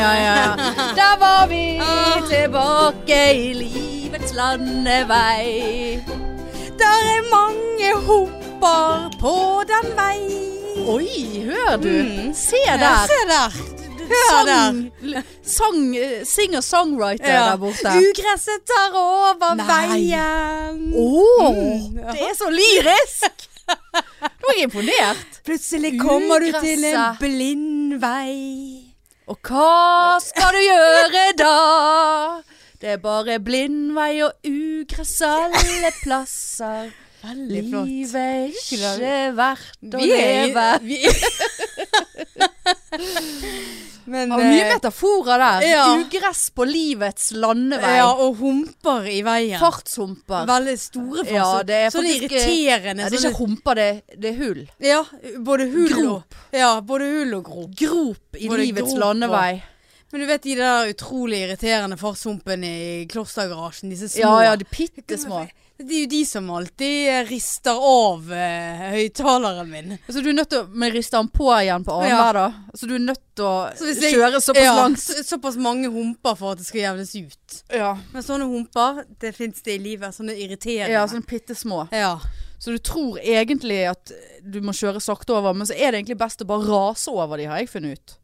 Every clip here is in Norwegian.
Ja, ja, ja. Var vi tilbake i livets landevei. Der er mange humper på den vei. Oi, hør du. Mm. Se der. se der. Hør der. Sang, eh, singer-songwriter Ja. der borte. Ugresset tar over Nei. veien. Åh, Mm, det er så lyrisk! Nå er jeg imponert. Plutselig kommer du til en Ugresset. blind vei. Og hva skal du gjøre da? Det er bare blindvei og ugress alle plasser. Veldig flott. Livet er ikke verdt å leve. vi- Men Det var mye eh, metaforer der. ja. Ugress på livets landevei. Ja, og humper i veien. Fartshumper. Veldig store fartshumper. Ja, det er sånn faktisk- irriterende. Ja, det er ikke humper, det, det er hull. Ja, både hull Grop. og Ja, både hull og grop. Grop i Både livets grop og- landevei. Men du vet de der utrolig irriterende fartshumpene i klostergarasjen, disse små. Ja ja, de bitte små. Det er jo de som alltid rister av uh, høyttaleren min. Så du er nødt til å men rister den på igjen på annenhver, Ja. da? Så du er nødt til å Så jeg- kjøre såpass ja, langt? så- Såpass mange humper for at det skal jevnes ut. Ja. Men sånne humper, det fins det i livet. Sånne irriterende. ja, sånne bitte små. Ja. Så du tror egentlig at du må kjøre sakte over, men så er det egentlig best å bare rase over de, har jeg funnet ut.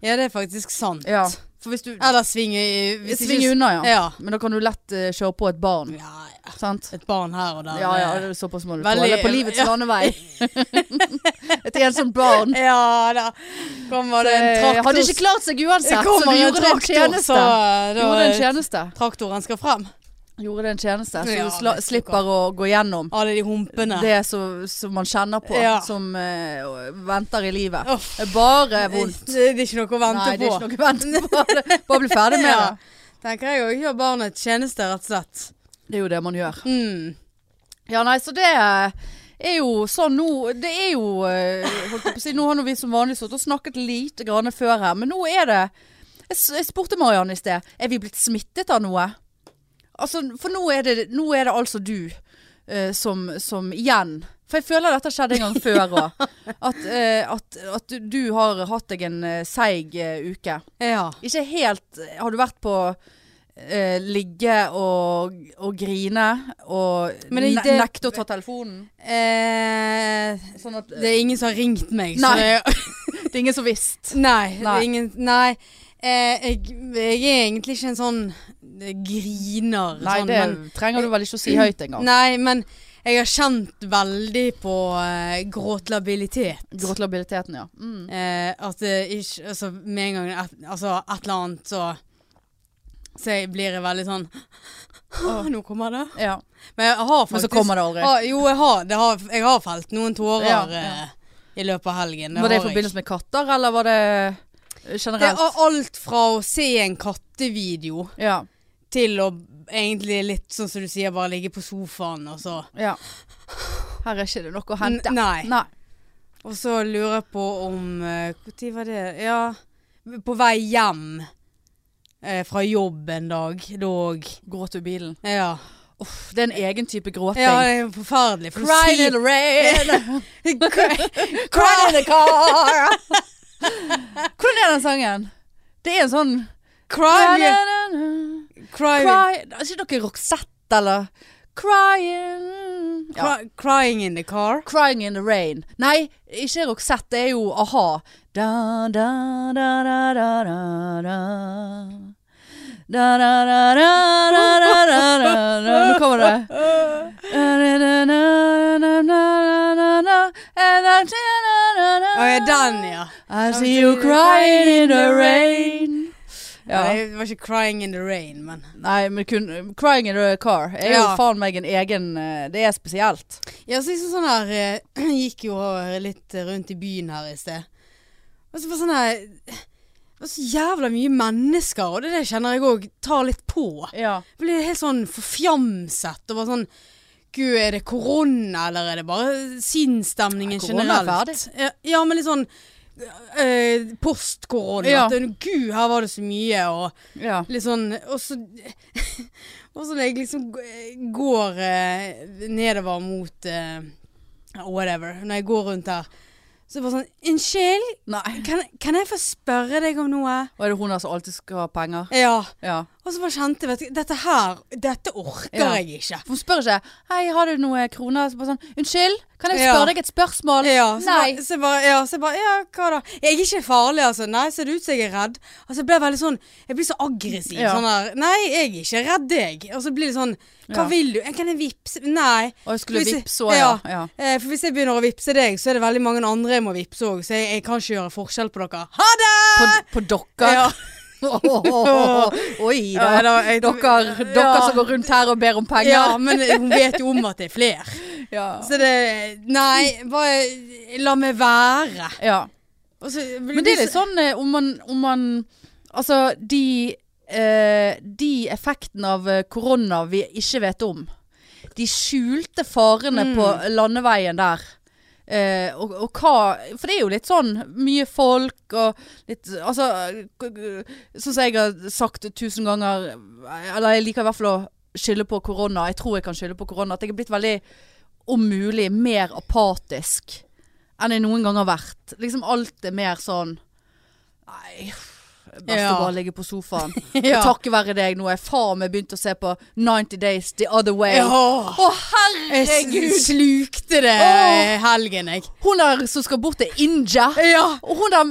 Ja, det er faktisk sant. Ja. For hvis du Eller svinge hvis Svinge ikke- unna, ja. Ja. Men da kan du lett eh, kjøre på et barn. ja, ja. Sant? Et barn her og der. Ja ja, det er såpass må du Veldig- tåle på livets ja. landevei. Et ensomt barn. Ja da. Kommer det en Eh, traktor Hadde ikke klart seg uansett, så du gjorde en tjeneste. Så, da, Gjorde en tjeneste. Traktoren skal frem. Gjorde det en tjeneste, så Ja, du du slipper å gå gjennom Alle de humpene. det som, som man kjenner på, Ja. som eh, venter i livet. Uff. Det er bare vondt. Det, det er ikke noe å vente Nei, det er på. ikke noe å vente på. Det- Bare bli ferdig med Ja. det. Tenker jeg å gjøre barnet tjeneste, rett og slett. Det er jo det man gjør. Mm. Ja, nei, så det er jo sånn nå Det er jo eh, holdt jeg på å si, Nå har nå vi som vanlig sittet og snakket lite grann før her, men nå er det Jeg, s- jeg spurte Mariann i sted Er vi blitt smittet av noe. Altså, for nå er det, nå er det altså du eh, som, som igjen For jeg føler dette skjedde en gang før òg. At, eh, at, at du- har hatt deg en eh, seig eh, uke. Ja. Ikke helt Har du vært på eh, ligge og, og grine og det- ne det- nekte å ta telefonen? Eh, Sånn at det er ingen som har ringt meg. Nei. Så det, Det er ingen som visste. nei, det Nei. ingen Nei. Eh, jeg, jeg er egentlig ikke en sånn eh, griner. Nei, sånn, det men, trenger du vel ikke å si høyt engang. nei, men jeg har kjent veldig på uh, gråtlabilitet. Gråtlabiliteten, ja. Mm. Eh, at det ikke Altså med en gang et, altså, et eller annet så Så jeg blir jeg veldig sånn nå kommer det. ja. Men faktisk Men så kommer det aldri. Ah, jo, jeg har, det har, jeg har felt noen tårer Ja, ja. eh, i løpet av helgen. Var det i forbindelse med katter, eller var det generelt? Det er alt fra å se en kattevideo Ja. Til å egentlig litt sånn som du sier, bare ligge på sofaen og så ja. Her er ikke det noe å hente. N- nei. Nei. Og så lurer jeg på om Når var det? Ja, på vei hjem uh, fra jobb en dag. Da òg. Gråt du i bilen? Ja. Uff, det er en egen type gråting. ja, det er forferdelig. For Cry in the rain. Cry- in the car. Hvordan er den sangen? Det er en sånn Cry, Cry, cry Er ikke dere Roxette, eller? Crying ja. Cry, Crying in the car. Crying in the rain. Nei, ikke Roxette. Det er jo a-ha. Da, da, da, da, da, da, da. Nå kommer det. Å ja, den, ja. I see you crying in the rain. Ja. Nei, Det var ikke 'Crying in the Rain', men Nei, men kun, 'Crying in the Car' er jo Ja. faen meg en egen eh, Det er spesielt. Ja, så liksom sånn her eh, Gikk jo litt rundt i byen her i sted. Og så var sånn her Det var så jævla mye mennesker, og det, det kjenner jeg òg tar litt på. Ja. Jeg blir helt sånn forfjamset og bare sånn Gud, er det korona, eller er det bare sinnsstemningen Nei, korona er generelt? Ja, ja, men litt sånn eh, post-korona. Ja. At, Gud, her var det så mye, og ja. litt sånn Og så Og så når jeg liksom går eh, nedover mot eh, Whatever. Når jeg går rundt her, så det bare sånn Unnskyld, kan, kan jeg få spørre deg om noe? Og er det hun der som alltid skal ha penger? Ja. Ja. Og så bare kjente jeg at Dette her, dette orker Ja. jeg ikke. For hun spør ikke 'Hei, har du noen kroner?' Så bare sånn 'Unnskyld, kan jeg Ja. spørre deg et spørsmål?' Ja, så Nei. Bare, så jeg bare, ja, så jeg bare Ja, hva da? Jeg er ikke farlig, altså. Nei, ser det ut som jeg er redd? Altså, jeg ble veldig sånn Jeg blir så aggressiv. Ja. Sånn der Nei, jeg er ikke redd deg. Og så blir det sånn Hva Ja. vil du? Jeg Kan jeg vippse? Nei. Og jeg skulle Hvis jeg- vippse ja. ja. Eh, for hvis jeg begynner å vippse deg, så er det veldig mange andre jeg må vippse òg. Så jeg, jeg kan ikke gjøre forskjell på dere. Ha det! På, på dere. Ja. Oi Ja, da. da, jeg- Dere, dere Ja. som går rundt her og ber om penger. Ja, men hun vet jo om at det er flere. Ja. Så det Nei, bare la meg være. ja. Så- Men det er litt sånn eh, om man, om man Altså, de eh, De effektene av eh, korona vi ikke vet om. De skjulte farene Mm. på landeveien der. Eh, og, og hva For det er jo litt sånn mye folk og litt Altså Sånn som jeg har sagt tusen ganger Eller jeg liker i hvert fall å skylde på korona. Jeg tror jeg kan skylde på korona. At jeg er blitt veldig, om mulig, mer apatisk enn jeg noen gang har vært. Liksom alt er mer sånn Nei, best Ja. å bare ligge på sofaen. Ja. Takket være deg, nå er faen meg begynt å se på 90 Days The Other Way. Ja. Å, herregud! Jeg slukte det Åh. helgen, jeg. Hun der som skal bort til Inja. Ja. Og hun der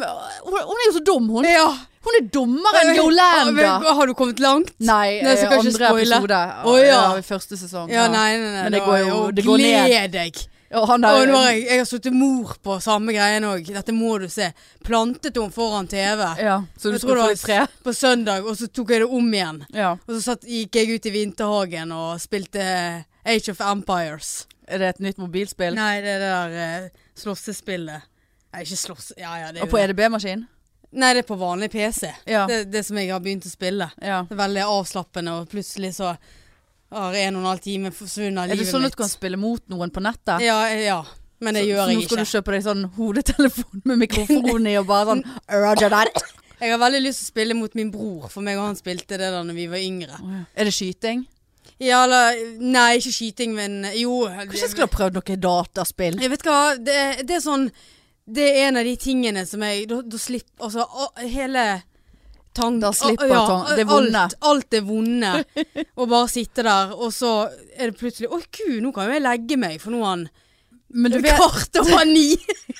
Hun, hun er jo så dum, hun. ja. Hun er dummere enn Yolanda. Har du kommet langt? Nei, Nei, så eh, andre episode. Å, ja. ja. første sesong. Ja, nei, nei, nei. Men det da- går jo- det går ned. Gled deg. Og han Og nå har jeg, jeg har sittet mor på samme greien òg. Dette må du se. Plantet hun foran TV Ja, så du Jeg tror skulle få var litt fred? på søndag, og så tok jeg det om igjen. Ja. Og så satt, gikk jeg ut i vinterhagen og spilte Age of Empires. Er det et nytt mobilspill? Nei, det er det der eh, slåssespillet. Nei, ikke slåss... Ja, ja, det er Og på. EDB-maskin? Nei, det er på vanlig PC. Ja. Det, det som jeg har begynt å spille. ja. Det er veldig avslappende, og plutselig så har en og en halv time forsvunnet av Er det sånn at du kan spille mot noen på nettet? Ja, ja. Men det Så- gjør så jeg nå skal ikke. du kjøpe deg sånn hodetelefon med mikrofon i og bare sånn Roger that. Jeg har veldig lyst til å spille mot min bror, for meg og han spilte det da når vi var yngre. Er det skyting? Ja, eller Nei, ikke skyting, men jo. Kanskje jeg skulle ha prøvd noe dataspill? Jeg vet hva, det, det er sånn Det er en av de tingene som jeg Da, da slipper Altså, å- hele tank... Da slipper ja, tank- det vonde. Alt, alt er vonde. og bare sitte der, og så er det plutselig Å, gud, nå kan jo jeg legge meg, for nå er han Men du vet kvart over ni.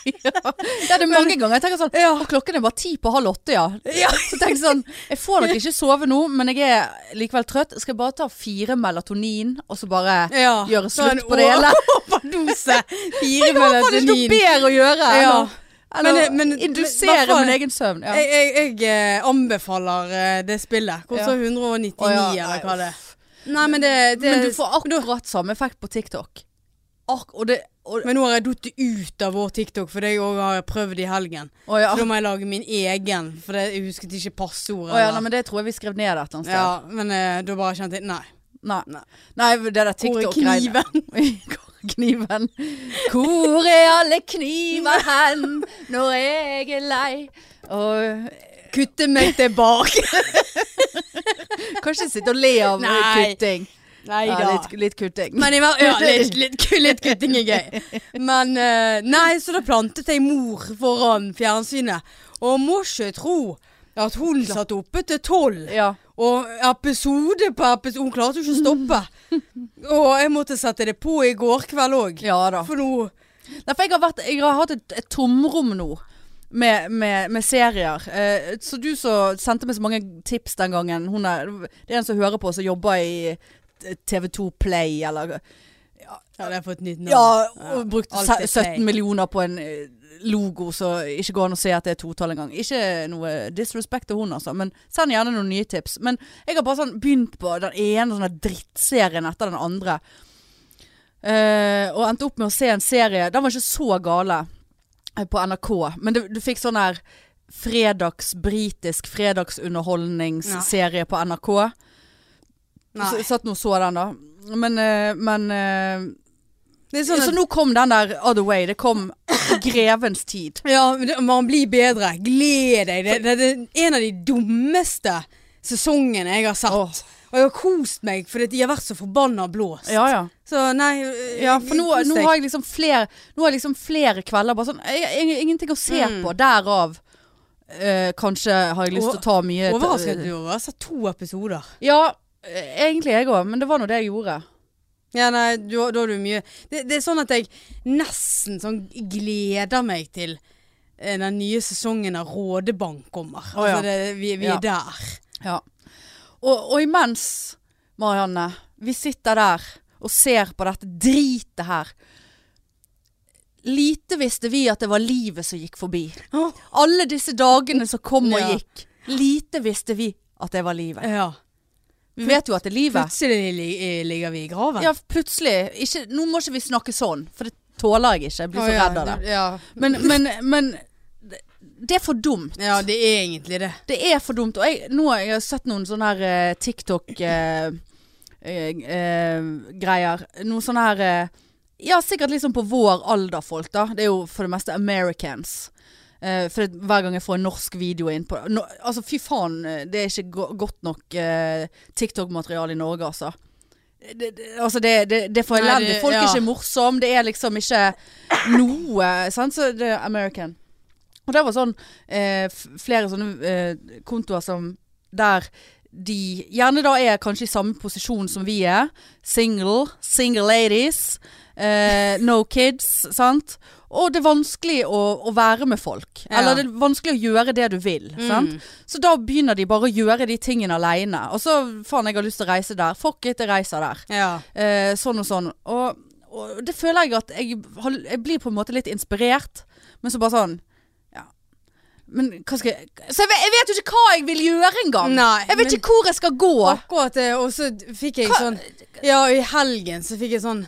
ja, Det er det mange ganger. Jeg tenker sånn Ja. «Å, Klokken er bare ti på halv åtte, ja. Ja. Så jeg sånn Jeg får nok ikke sove nå, men jeg er likevel trøtt. Skal jeg bare ta fire melatonin, og så bare Ja, gjøre slutt på det hele? Overdose. Fire Jeg har faen ikke noe melatonin. bedre å gjøre Ja. å eller, Men- men- du ser hvertfall- min egen søvn. Ja. Jeg, jeg, jeg eh, anbefaler eh, det spillet. Koster Ja. 199, oh, ja, eller hva det er. Nei, men det, det Men du får akkurat samme effekt på TikTok. Ak og det og, Men nå har jeg datt ut av vår TikTok, for det jeg også har prøvd i helgen. Oh. Så da må jeg lage min egen, for det, jeg husket ikke passordet. Oh, ja, nei, men det tror jeg vi skrev ned et eller annet sted. ja, men eh, da bare kjente jeg Nei. Nei. Nei. Nei, det der er TikTok-greiene. kniven? Hvor er alle kniver hen når jeg er lei? Og Kutte meg tilbake. kanskje sitte og le av Nei. kutting. Nei Ja, da. litt, litt kutting. Men hver- ja, litt, litt, litt kutting er gøy. Men uh, Nei, så da plantet jeg mor foran fjernsynet. Og må ikke tro at hun satt oppe til tolv. ja. Og episode på episode Hun klarte jo ikke å stoppe. Og jeg måtte sette det på i går kveld òg. ja da. For nå Nei, for jeg har, vært, jeg har hatt et, et tomrom nå. Med, med, med serier. Eh, så du som sendte meg så mange tips den gangen hun er, Det er en som hører på, som jobber i TV2 Play, eller Ja, det har fått nytt navn. Ja, og brukt er 17 millioner på en eh, logo så ikke går an å se at det er totall engang. Ikke noe disrespect til hun, altså, men send gjerne noen nye tips. Men jeg har bare sånn begynt på den ene sånne drittserien etter den andre. Uh, og endte opp med å se en serie Den var ikke så gale eh, på NRK, men du, du fikk sånn her fredags, britisk fredagsunderholdningsserie på NRK. Nei. Så, satt nå og så den, da. Men, uh, men er sånn så nå kom den der Other Way. Det kom grevens tid. ja, man blir bedre. Gled deg. Det, det, det er en av de dummeste sesongene jeg har sett. Oh. Og jeg har kost meg fordi de har vært så forbanna blåst. Ja, ja. Så nei øh, ja for nå, nå har jeg liksom flere Nå har jeg liksom flere kvelder bare sånn jeg, jeg, Ingenting å se Mm. på. Derav eh, kanskje har jeg lyst til å ta mye Overrasket du over? Jeg har sett to episoder. Ja, egentlig jeg òg. Men det var nå det jeg gjorde. Ja, nei, da, da er du mye det, det er sånn at jeg nesten sånn gleder meg til eh, den nye sesongen av Rådebank kommer. Oh, ja. Altså det, vi, vi Ja. er der. Ja. Og, og imens, Marianne, vi sitter der og ser på dette dritet her. Lite visste vi at det var livet som gikk forbi. Alle disse dagene som kom og gikk. Lite visste vi at det var livet. ja. Vi vet jo at det er livet. Plutselig li, ligger vi i graven. Ja, plutselig. Ikke, nå må ikke vi snakke sånn, for det tåler jeg ikke. Jeg blir så redd av det. Ja. Men, men, men det- er for dumt. ja, det er egentlig det. Det er for dumt. Og jeg, nå har jeg sett noen sånne her eh, TikTok-greier. Uh, uh, greier. Noen sånne her eh, Ja, sikkert liksom på vår alder folk, da. Det er jo for det meste Americans. Eh, for det, hver gang jeg får en norsk video inn på no, Altså, fy faen, eh, det er ikke go godt nok uh, TikTok-materiale i Norge, altså. Det, det, altså det, det, det er for elendig. Folk Folk er ikke morsomme. Det er liksom ikke noe Sant? Så det er American. Og det var sånn eh, flere sånne eh, kontoer som der de gjerne da er kanskje i samme posisjon som vi er. Single. Single ladies. Eh, no kids. Sant? Og det er vanskelig å, å være med folk. Ja. Eller det er vanskelig å gjøre det du vil. Sant? Mm. Så da begynner de bare å gjøre de tingene aleine. Og så faen, jeg har lyst til å reise der. Fuck it, jeg reiser der. Ja. Eh, sånn og sånn. Og, og det føler jeg at jeg, jeg blir på en måte litt inspirert. Men så bare sånn Ja. Men hva skal jeg Så jeg vet, jeg vet jo ikke hva jeg vil gjøre engang! Nei, Jeg vet ikke hvor jeg skal gå. Akkurat det, og så fikk jeg Hva- sånn Ja, i helgen så fikk jeg sånn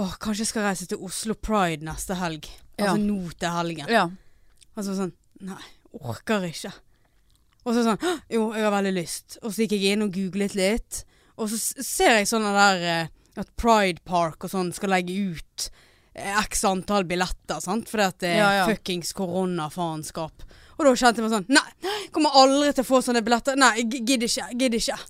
Åh, kanskje jeg skal reise til Oslo Pride neste helg. Ja. Altså nå til helgen. Ja. Og så sånn Nei, orker ikke. Og så sånn «Hå, Jo, jeg har veldig lyst. Og så gikk jeg inn og googlet litt. Og så s- ser jeg sånn der eh, at Pride Park og sånn skal legge ut eh, x antall billetter, sant. Fordi at det er Ja, ja. fuckings koronafaenskap. Og da kjente jeg meg sånn Nei, kommer aldri til å få sånne billetter. Nei, jeg gidder ikke. Gidder ikke.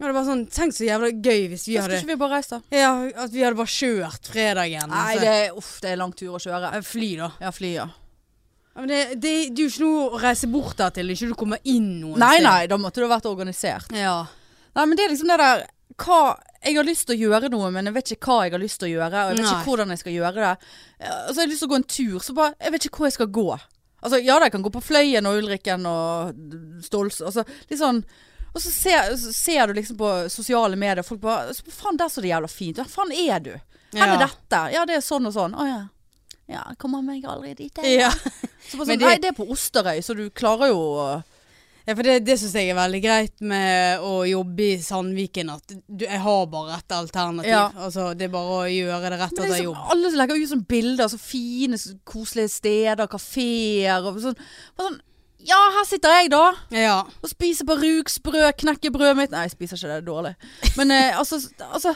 Og det var sånn Tenk så jævla gøy hvis vi hadde skal ikke vi bare reise, da? Ja, at vi hadde bare kjørt fredagen. Nei, så- det er, uff, det er lang tur å kjøre. Fly, da. Ja, fly, ja. Ja, Men det, det, det er jo ikke noe å reise bort der til, ikke du kommer inn noen Nei, sted. nei, da måtte du ha vært organisert. Ja. Nei, men det er liksom det der hva, Jeg har lyst til å gjøre noe, men jeg vet ikke hva jeg har lyst til å gjøre. Og jeg vet Nei. ikke hvordan jeg skal gjøre det. Ja, Og så har jeg lyst til å gå en tur, så bare Jeg vet ikke hvor jeg skal gå. Altså, ja da, jeg kan gå på Fløyen og Ulrikken og Stols Altså, litt sånn Og så ser, så ser du liksom på sosiale medier, folk bare så, Faen, der så det jævla fint ut. Faen er du? Hvor er dette? Ja, det er sånn og sånn. Å ja. Ja, kommer meg aldri dit. jeg. Ja. Så sånn, det- Nei, det er på Osterøy, så du klarer jo ja, for det, det syns jeg er veldig greit med å jobbe i Sandviken. At du, jeg har bare et alternativ. Ja. Altså, det er bare å gjøre det rett etter er jobb. liksom, alle som legger ut sånne bilder, så fine, så koselige steder, kafeer og sånn. Bare sånn. Ja, her sitter jeg da, Ja. og spiser på rugsbrød, knekkebrødet mitt. Nei, jeg spiser ikke det, det er dårlig. Men eh, altså, altså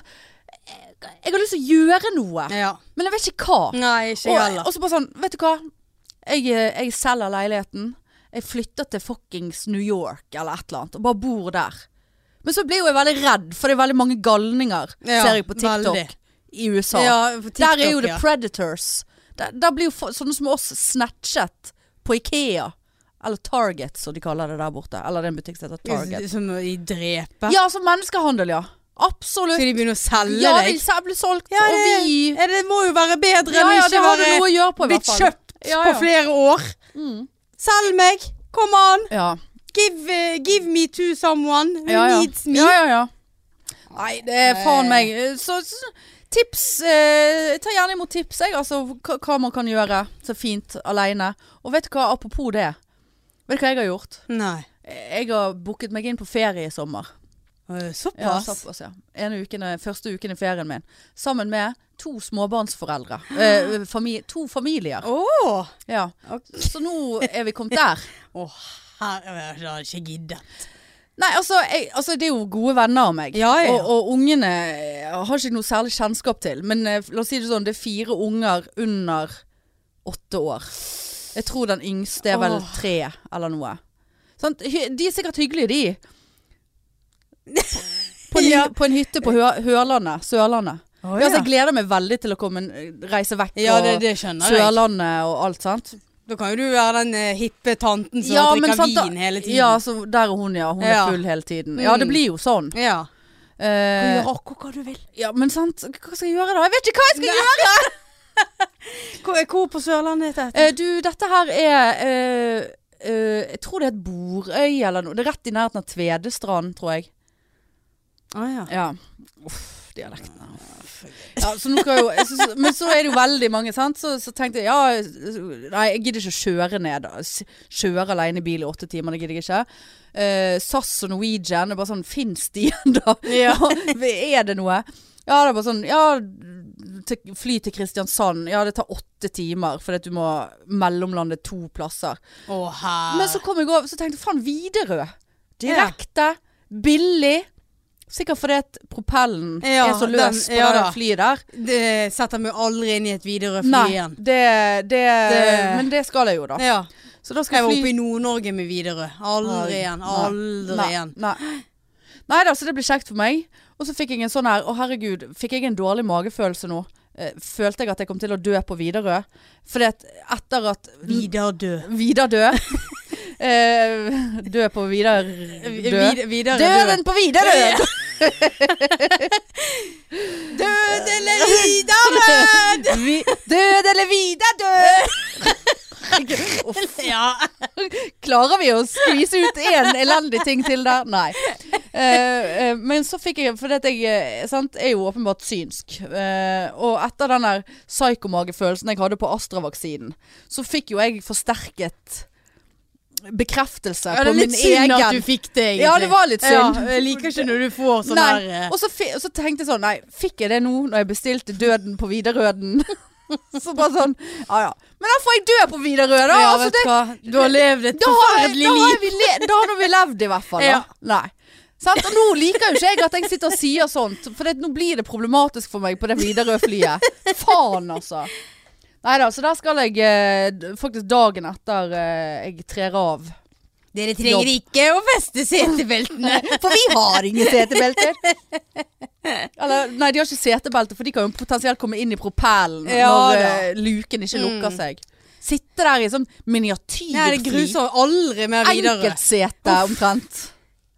jeg, har lyst til å gjøre noe, ja. men jeg vet ikke hva. Nei, ikke Og, og så bare sånn, vet du hva? Jeg, eh, jeg selger leiligheten. Jeg flytter til fuckings New York eller et eller annet, og bare bor der. Men så blir jo jeg veldig redd, for det er veldig mange galninger, Ja, ser jeg på TikTok veldig. i USA. Ja, TikTok, Der er jo The. Predators. Der, der blir jo sånne som oss snatchet på Ikea. Eller Target, som de kaller det der borte. Eller det er en butikk som heter Target. Som i drepe. Ja, som menneskehandel, ja. Absolutt. Skal de begynne å selge Ja, de Ja, de blir solgt. Ja, og vi ja, det må jo være bedre enn ja, det ikke være å hvert blitt kjøpt på flere år. Mm. Selg meg! Come on! Ja. Give, uh, give me to someone who needs me. ja, ja, ja. Nei, det er faen meg Så, så tips eh, Ta gjerne imot tips, jeg. Altså hva man kan gjøre så fint aleine. Og vet du hva, apropos det. Vet du hva jeg har gjort? Nei. Jeg har booket meg inn på ferie i sommer. Såpass? Ja, såpass, ja. En ukene, første uken i ferien min. Sammen med to småbarnsforeldre. Eh, fami to familier. Åh! Ja. Så nå er vi kommet der. Åh, her jeg har ikke giddet. Nei, altså, jeg, altså det er jo gode venner av meg. Ja, ja. Og, og ungene eh, har ikke noe særlig kjennskap til. Men eh, la oss si det sånn, det er fire unger under åtte år. Jeg tror den yngste er vel tre eller noe. Sånn, De er sikkert hyggelige, de. På en, Ja. på en hytte på Hø Hørlandet. Sørlandet. Oh, Ja, altså, jeg gleder meg veldig til å komme, reise vekk Ja, det, det. Sørlandet og alt, sånt. Da kan jo du være den eh, hippe tanten som Ja, drikker sant vin hele tiden. Ja, så der er hun, ja. Hun Ja. er full hele tiden. Ja, det Mm. blir jo sånn. ja. Du kan gjøre akkurat hva du vil. ja, men sant, hva skal jeg gjøre da? Jeg vet ikke hva jeg skal gjøre! Hvor, hvor på Sørlandet heter dette? Eh, du, dette her er eh, eh, Jeg tror det er et Borøy eller noe. Det er rett i nærheten av Tvedestrand, tror jeg. Å ja. Ja. Uff, dialekten. Ja, så nå skal jo, så, men så er det jo veldig mange, sant. Så, så tenkte jeg ja Nei, jeg gidder ikke å kjøre ned. da. Kjøre alene i bil i åtte timer, det gidder jeg ikke. Uh, SAS og Norwegian er bare sånn Fins de ennå? Ja. er det noe? Ja, det er bare sånn Ja, til, fly til Kristiansand. Ja, det tar åtte timer fordi at du må mellomlande to plasser. Åh. Men så kom jeg over, så tenkte jeg faen, Widerøe. Direkte, billig. Sikkert fordi at propellen Ja, er så løs den- på ja det flyet der. Det setter meg aldri inn i et Widerøe-fly igjen. det, det, Det- Men det skal jeg jo, da. Ja. Så da skal jeg jeg oppe fly i Nord-Norge med Widerøe. Aldri igjen. Aldri igjen. Nei da, så det blir kjekt for meg. Og så fikk jeg en sånn her Å, herregud, fikk jeg en dårlig magefølelse nå? Eh, følte jeg at jeg kom til å dø på Widerøe? Fordi at etter at Vidar død. Dø eh, Dø på Vidar dø. Døden på Widerøe! Død eller Vidar Vi- Død eller Vidar død! Ja. Klarer vi å skvise ut én elendig ting til der? Nei. Uh, uh, men så fikk jeg For dette jeg eh, sant, er jo åpenbart synsk. Uh, og etter den der psykomagefølelsen jeg hadde på Astra-vaksinen, så fikk jo jeg forsterket bekreftelse Ja, det er litt synd egen at du fikk det, egentlig. Ja, det var litt synd. Ja, jeg liker ikke når du får sånn her og så tenkte jeg sånn Nei, fikk jeg det nå når jeg bestilte Døden på Widerøden? så bare sånn Ja ja. Men da får jeg dø på Widerøe, da! ja, altså, vet det, du hva. Du har levd et da har, forferdelig da, har liv. vi le, da har vi levd, i hvert fall. Da. Ja. Nei. Sant? Og nå liker jo ikke jeg at jeg sitter og sier sånt, for det, nå blir det problematisk for meg på det Widerøe-flyet. Faen, altså. Nei da, så der skal jeg eh, d- faktisk dagen etter eh, jeg trer av. Dere trenger ikke å feste setebeltene. For vi har ingen setebelter. Eller, nei, de har ikke setebelte, for de kan jo potensielt komme inn i propellen Ja når da. eh, luken ikke lukker Mm. seg. Sitte der i sånn Nei, det gruser aldri mer videre. Enkeltsete omtrent.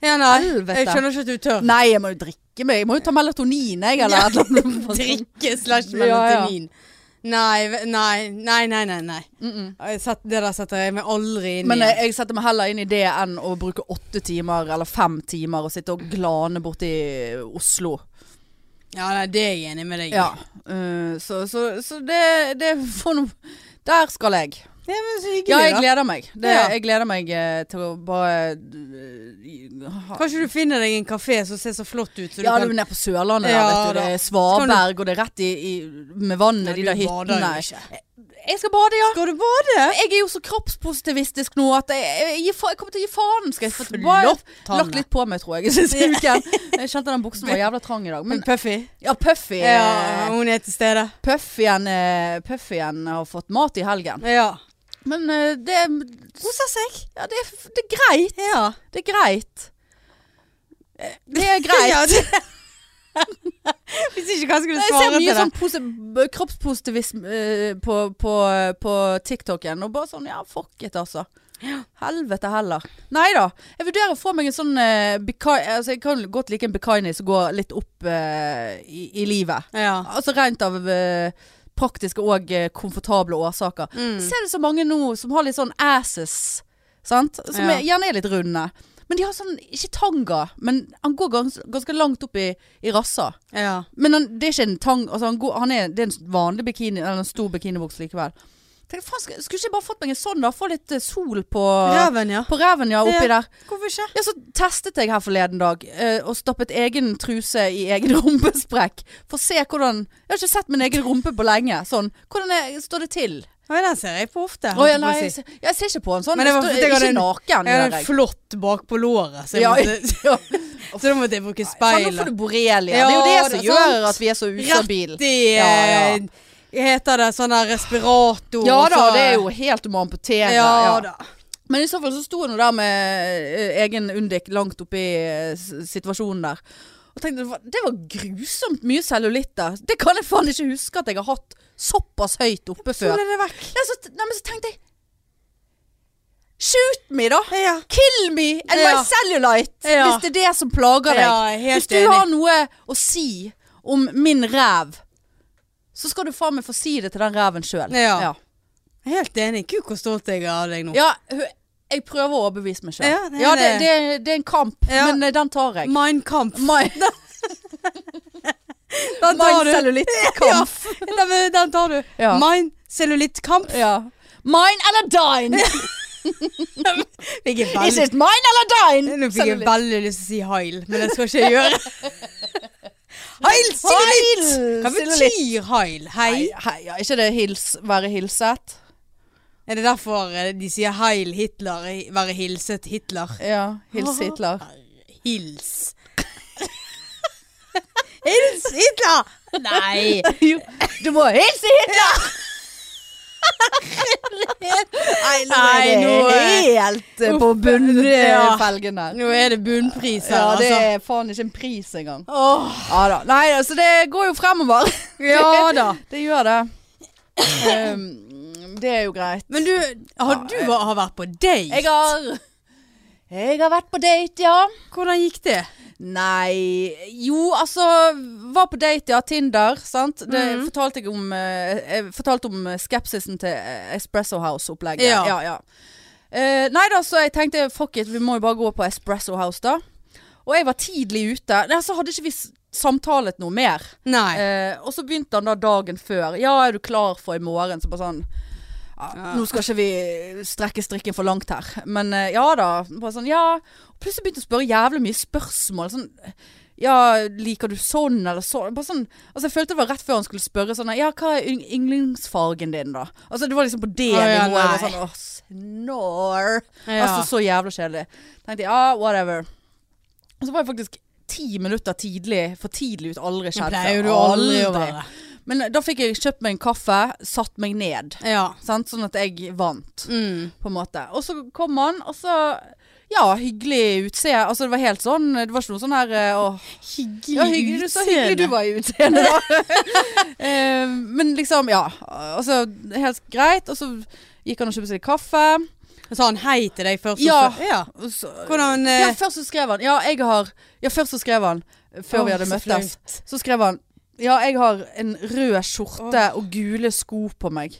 Ja, nei. Helvete. Jeg skjønner ikke at du tør. Nei, jeg må jo drikke meg. Jeg må jo ta melatonin, jeg, eller noe. Drikke slash Ja, ja. Nei, nei, nei, nei, nei. nei. Mm -mm. Satt, Det der setter jeg meg aldri inn Men i. jeg, jeg setter meg heller inn i det enn å bruke åtte timer eller fem timer og sitte og glane borti Oslo. Ja, nei, det er jeg enig med deg i. Ja. Uh, så så, så det, det får noe Der skal jeg. Ja, Ja, jeg gleder meg. Det, Ja. Jeg gleder meg eh, til å bare uh, ha- Kanskje du finner deg en kafé som ser så flott ut, så Ja, du du er kan nede på Sørlandet Ja, der, vet du. Det er Svaberg, og det er rett i, i med vannet, Ja, de du der hyttene. ikke. Jeg skal bade, ja. Skal du bade? Jeg er jo så kroppspositivistisk nå at jeg, jeg, jeg kommer til å gi faen. Skal jeg få lagt litt på meg, tror jeg. Jeg kjente den buksen var jævla trang i dag. Men Puffy? ja, Puffy Ja, eh, hun er til stede. Puffyen, eh, Puffyen har fått mat i helgen. Ja. Men eh, det Koser seg. Ja, det, er- det er greit. Ja. Det er greit. Eh, Det er greit. Ja, det- Hvis ikke, hva skulle du svare til det? Jeg ser mye sånn kroppspositivisme eh, på, på, på TikToken. Og bare sånn, ja, fuck it, altså. Helvete heller. Nei da. Jeg vurderer å få meg en sånn uh, Altså, jeg kan godt like en bikini som går litt opp uh, i, i livet. Ja. Altså rent av eh, praktiske og eh, komfortable årsaker. Mm. Ser det så mange nå som har litt sånn asses, sant? Som Ja. er, gjerne er litt runde. Men de har sånn, ikke tanga, men han går gans, ganske langt opp i, i rassa. Ja. Men han, det er ikke en tang, altså han går, han er, det er en vanlig bikini, eller en stor bikinibukse likevel. Tenkte, faen, skulle, ikke jeg bare fått meg en sånn da? Få litt eh, sol på reven, ja. På reven, ja, oppi Ja. der. Hvorfor ikke? Ja, så testet jeg her forleden dag, eh, og stappet egen truse i egen rumpesprekk. For å se hvordan Jeg har ikke sett min egen rumpe på lenge. Sånn. Hvordan er, står det til? Nei, den ser jeg på ofte. Oh, ja, nei, jeg ser- jeg ser ikke på en sånn. Men det var Jeg hadde ikke en- naken, Jeg jeg. en flott bak på låret, så, Ja, måtte, ja. så da måtte jeg bruke Sånn, nå får du borrelia. Det er jo det som gjør sant. at vi er så ustabile. Rett i Ja, ja. Heter det sånn der respirator? Ja da, så- det er jo helt du må amputere. Ja, ja. da. Men i så fall så sto nå der med eh, egen Undik langt oppi eh, situasjonen der. Og tenkte det var, det var grusomt mye cellulitt der. Det kan jeg faen ikke huske at jeg har hatt såpass høyt oppe Så ble det vekk. Nei, så, nei, men så tenkte jeg Shoot me, da! Ja. Kill me and Ja. my cellulite! Ja. Hvis det er det som plager deg. Hvis du enig. har noe å si om min ræv, så skal du faen meg få si det til den reven sjøl. Ja. Ja. Jeg er Helt enig. Gud, hvor stolt jeg er av deg nå. Ja, jeg prøver å overbevise meg sjøl. Ja, Ja, det er det, det, det er en kamp, Ja. men eh, den tar jeg. Mein Kampf. My, Den tar du. cellulittkamp. Ja, den tar du. Ja. Mein cellulittkamp. Ja. Mine eller dine? Is it mine eller dine? Nå fikk jeg veldig lyst til å si heil, men det skal ikke jeg gjøre. Heil Heil! Hva betyr heil? Hei? Hei, hei, ja, ikke det hils, være hilset? Er det derfor eh, de sier heil Hitler? Være hilset Hitler? Ja, hils Hitler. Hils. Hils Hitler! Nei. Du må hilse Hitler! Nei, nå er det helt eh, Uff, på bunnfelgen her. Nå er det bunnpris her, Ja, det altså. er faen ikke en pris engang. Oh. Ja da. Nei, altså det går jo fremover. ja da. Det gjør det. Um, det er jo greit. Men du, har du har vært på date? Jeg har Jeg har vært på date, ja. Hvordan gikk det? Nei Jo, altså Var på date, ja. Tinder, sant. Det mm. fortalte jeg om eh, Jeg fortalte om eh, skepsisen til eh, Espresso House-opplegget. Ja. ja, ja. Uh, nei da, så jeg tenkte fuck it, vi må jo bare gå på Espresso House, da. Og jeg var tidlig ute. Nei, så hadde ikke vi samtalet noe mer. Nei. Uh, og så begynte han da dagen før. Ja, er du klar for i morgen? Så bare sånn ja. Nå skal ikke vi strekke strikken for langt her. Men eh, ja da. Bare sånn, ja. Plutselig begynte jeg å spørre jævlig mye spørsmål. Sånn ja, liker du sånn eller sånn? Bare sånn Altså Jeg følte det var rett før han skulle spørre sånn Ja, hva er yndlingsfargen din, da? Altså Det var liksom på det oh, ja, nivået. Sånn Åh, snor. Ja. Altså så jævlig kjedelig. Tenkte jeg, ja, whatever. Og så var jeg faktisk ti minutter tidlig, for tidlig ut. Aldri Det skjedd pleier jo du aldri å være. Men da fikk jeg kjøpt meg en kaffe, satt meg ned. Ja. Sant? Sånn at jeg vant, Mm. på en måte. Og så kom han, og så Ja, hyggelig utseende. Altså det var helt sånn Det var ikke noe sånn her eh, åh, Hyggelig ja, hyggelig, du, så hyggelig du var i utseendet, da. Eh, men liksom, ja. Altså, helt greit. Og så gikk han og kjøpte seg kaffe. Sa han hei til deg først? Ja. så- ja. Så, Hvordan ja, eh, først så skrev han Ja, jeg har Ja, først så skrev han før Før vi hadde møttes. Så, Så skrev han Ja, jeg har en rød skjorte og gule sko på meg.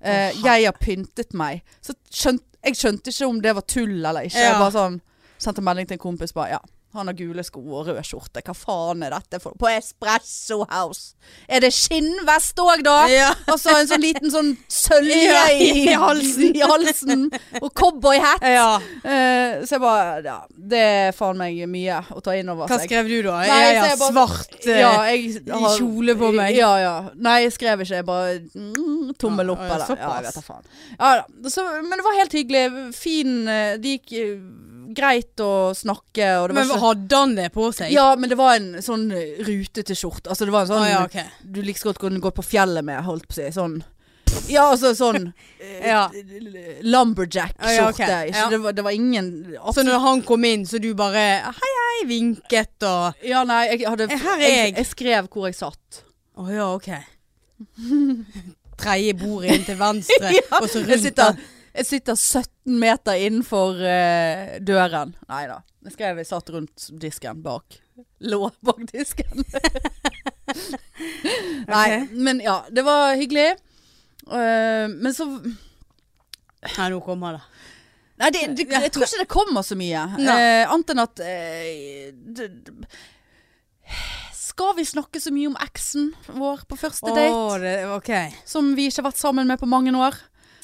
Eh, jeg har pyntet meg. Så skjønt, jeg skjønte ikke om det var tull eller ikke. Ja. Jeg bare sånn Sendte melding til en kompis bare Ja, han har gule sko og rød skjorte. Hva faen er dette for På Espresso House. Er det skinnvest òg, da? Ja. så en sånn liten sånn sølje Ja, i, halsen. i halsen. Og cowboyhatt. ja. Uh, så jeg bare Ja, det er faen meg mye å ta inn over seg. Hva skrev du da? Nei, jeg jeg bare- svart eh, ja, jeg har- kjole på meg. Ja, ja. Nei, jeg skrev ikke. Jeg bare mm, tommel Ja, opp, eller. Ja, jeg vet da faen. Ja, da. Så, men det var helt hyggelig. Fin De Det gikk eh, greit å snakke, og det var Men ikke hadde han det på seg? Ja, men det var en sånn rutete skjorte. Altså, det var en sånn ah, ja, okay. du like godt kunne gå på fjellet med, holdt på å si. Sånn Ja, altså sånn eh, Ja. Lumberjack-skjorte. Ja, okay. Ja. Det, var, det var ingen Så når han kom inn, så du bare hei, hei, vinket og Ja, nei, jeg hadde Eh, jeg, jeg. jeg skrev hvor jeg satt. Å ja, ok. Tredje bordet inn til venstre, og så rundt den. Jeg sitter 17 meter innenfor uh, døren. Nei da. Jeg skrev jeg satt rundt disken bak. Lå bak disken. Nei, men ja. Det var hyggelig. Uh, men så Nei, nå kommer det. Nei, det, det, jeg tror ikke det kommer så mye. Nei. Eh, annet enn at det, Skal vi snakke så mye om eksen vår på første date? Oh, det, ok. Som vi ikke har vært sammen med på mange år.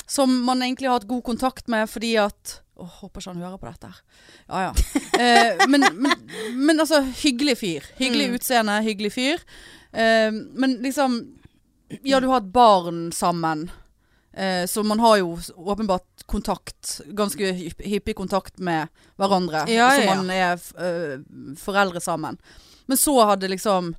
Som man egentlig har hatt god kontakt med fordi at Åh, Håper ikke han hører på dette her. Ja ja. Eh, men, men, men altså, hyggelig fyr. Hyggelig Mm. utseende, hyggelig fyr. Eh, men liksom Ja, du har et barn sammen. Eh, så man har jo åpenbart kontakt. Ganske hypp- hyppig kontakt med hverandre. Ja, ja, ja, Så man er eh, foreldre sammen. Men så hadde liksom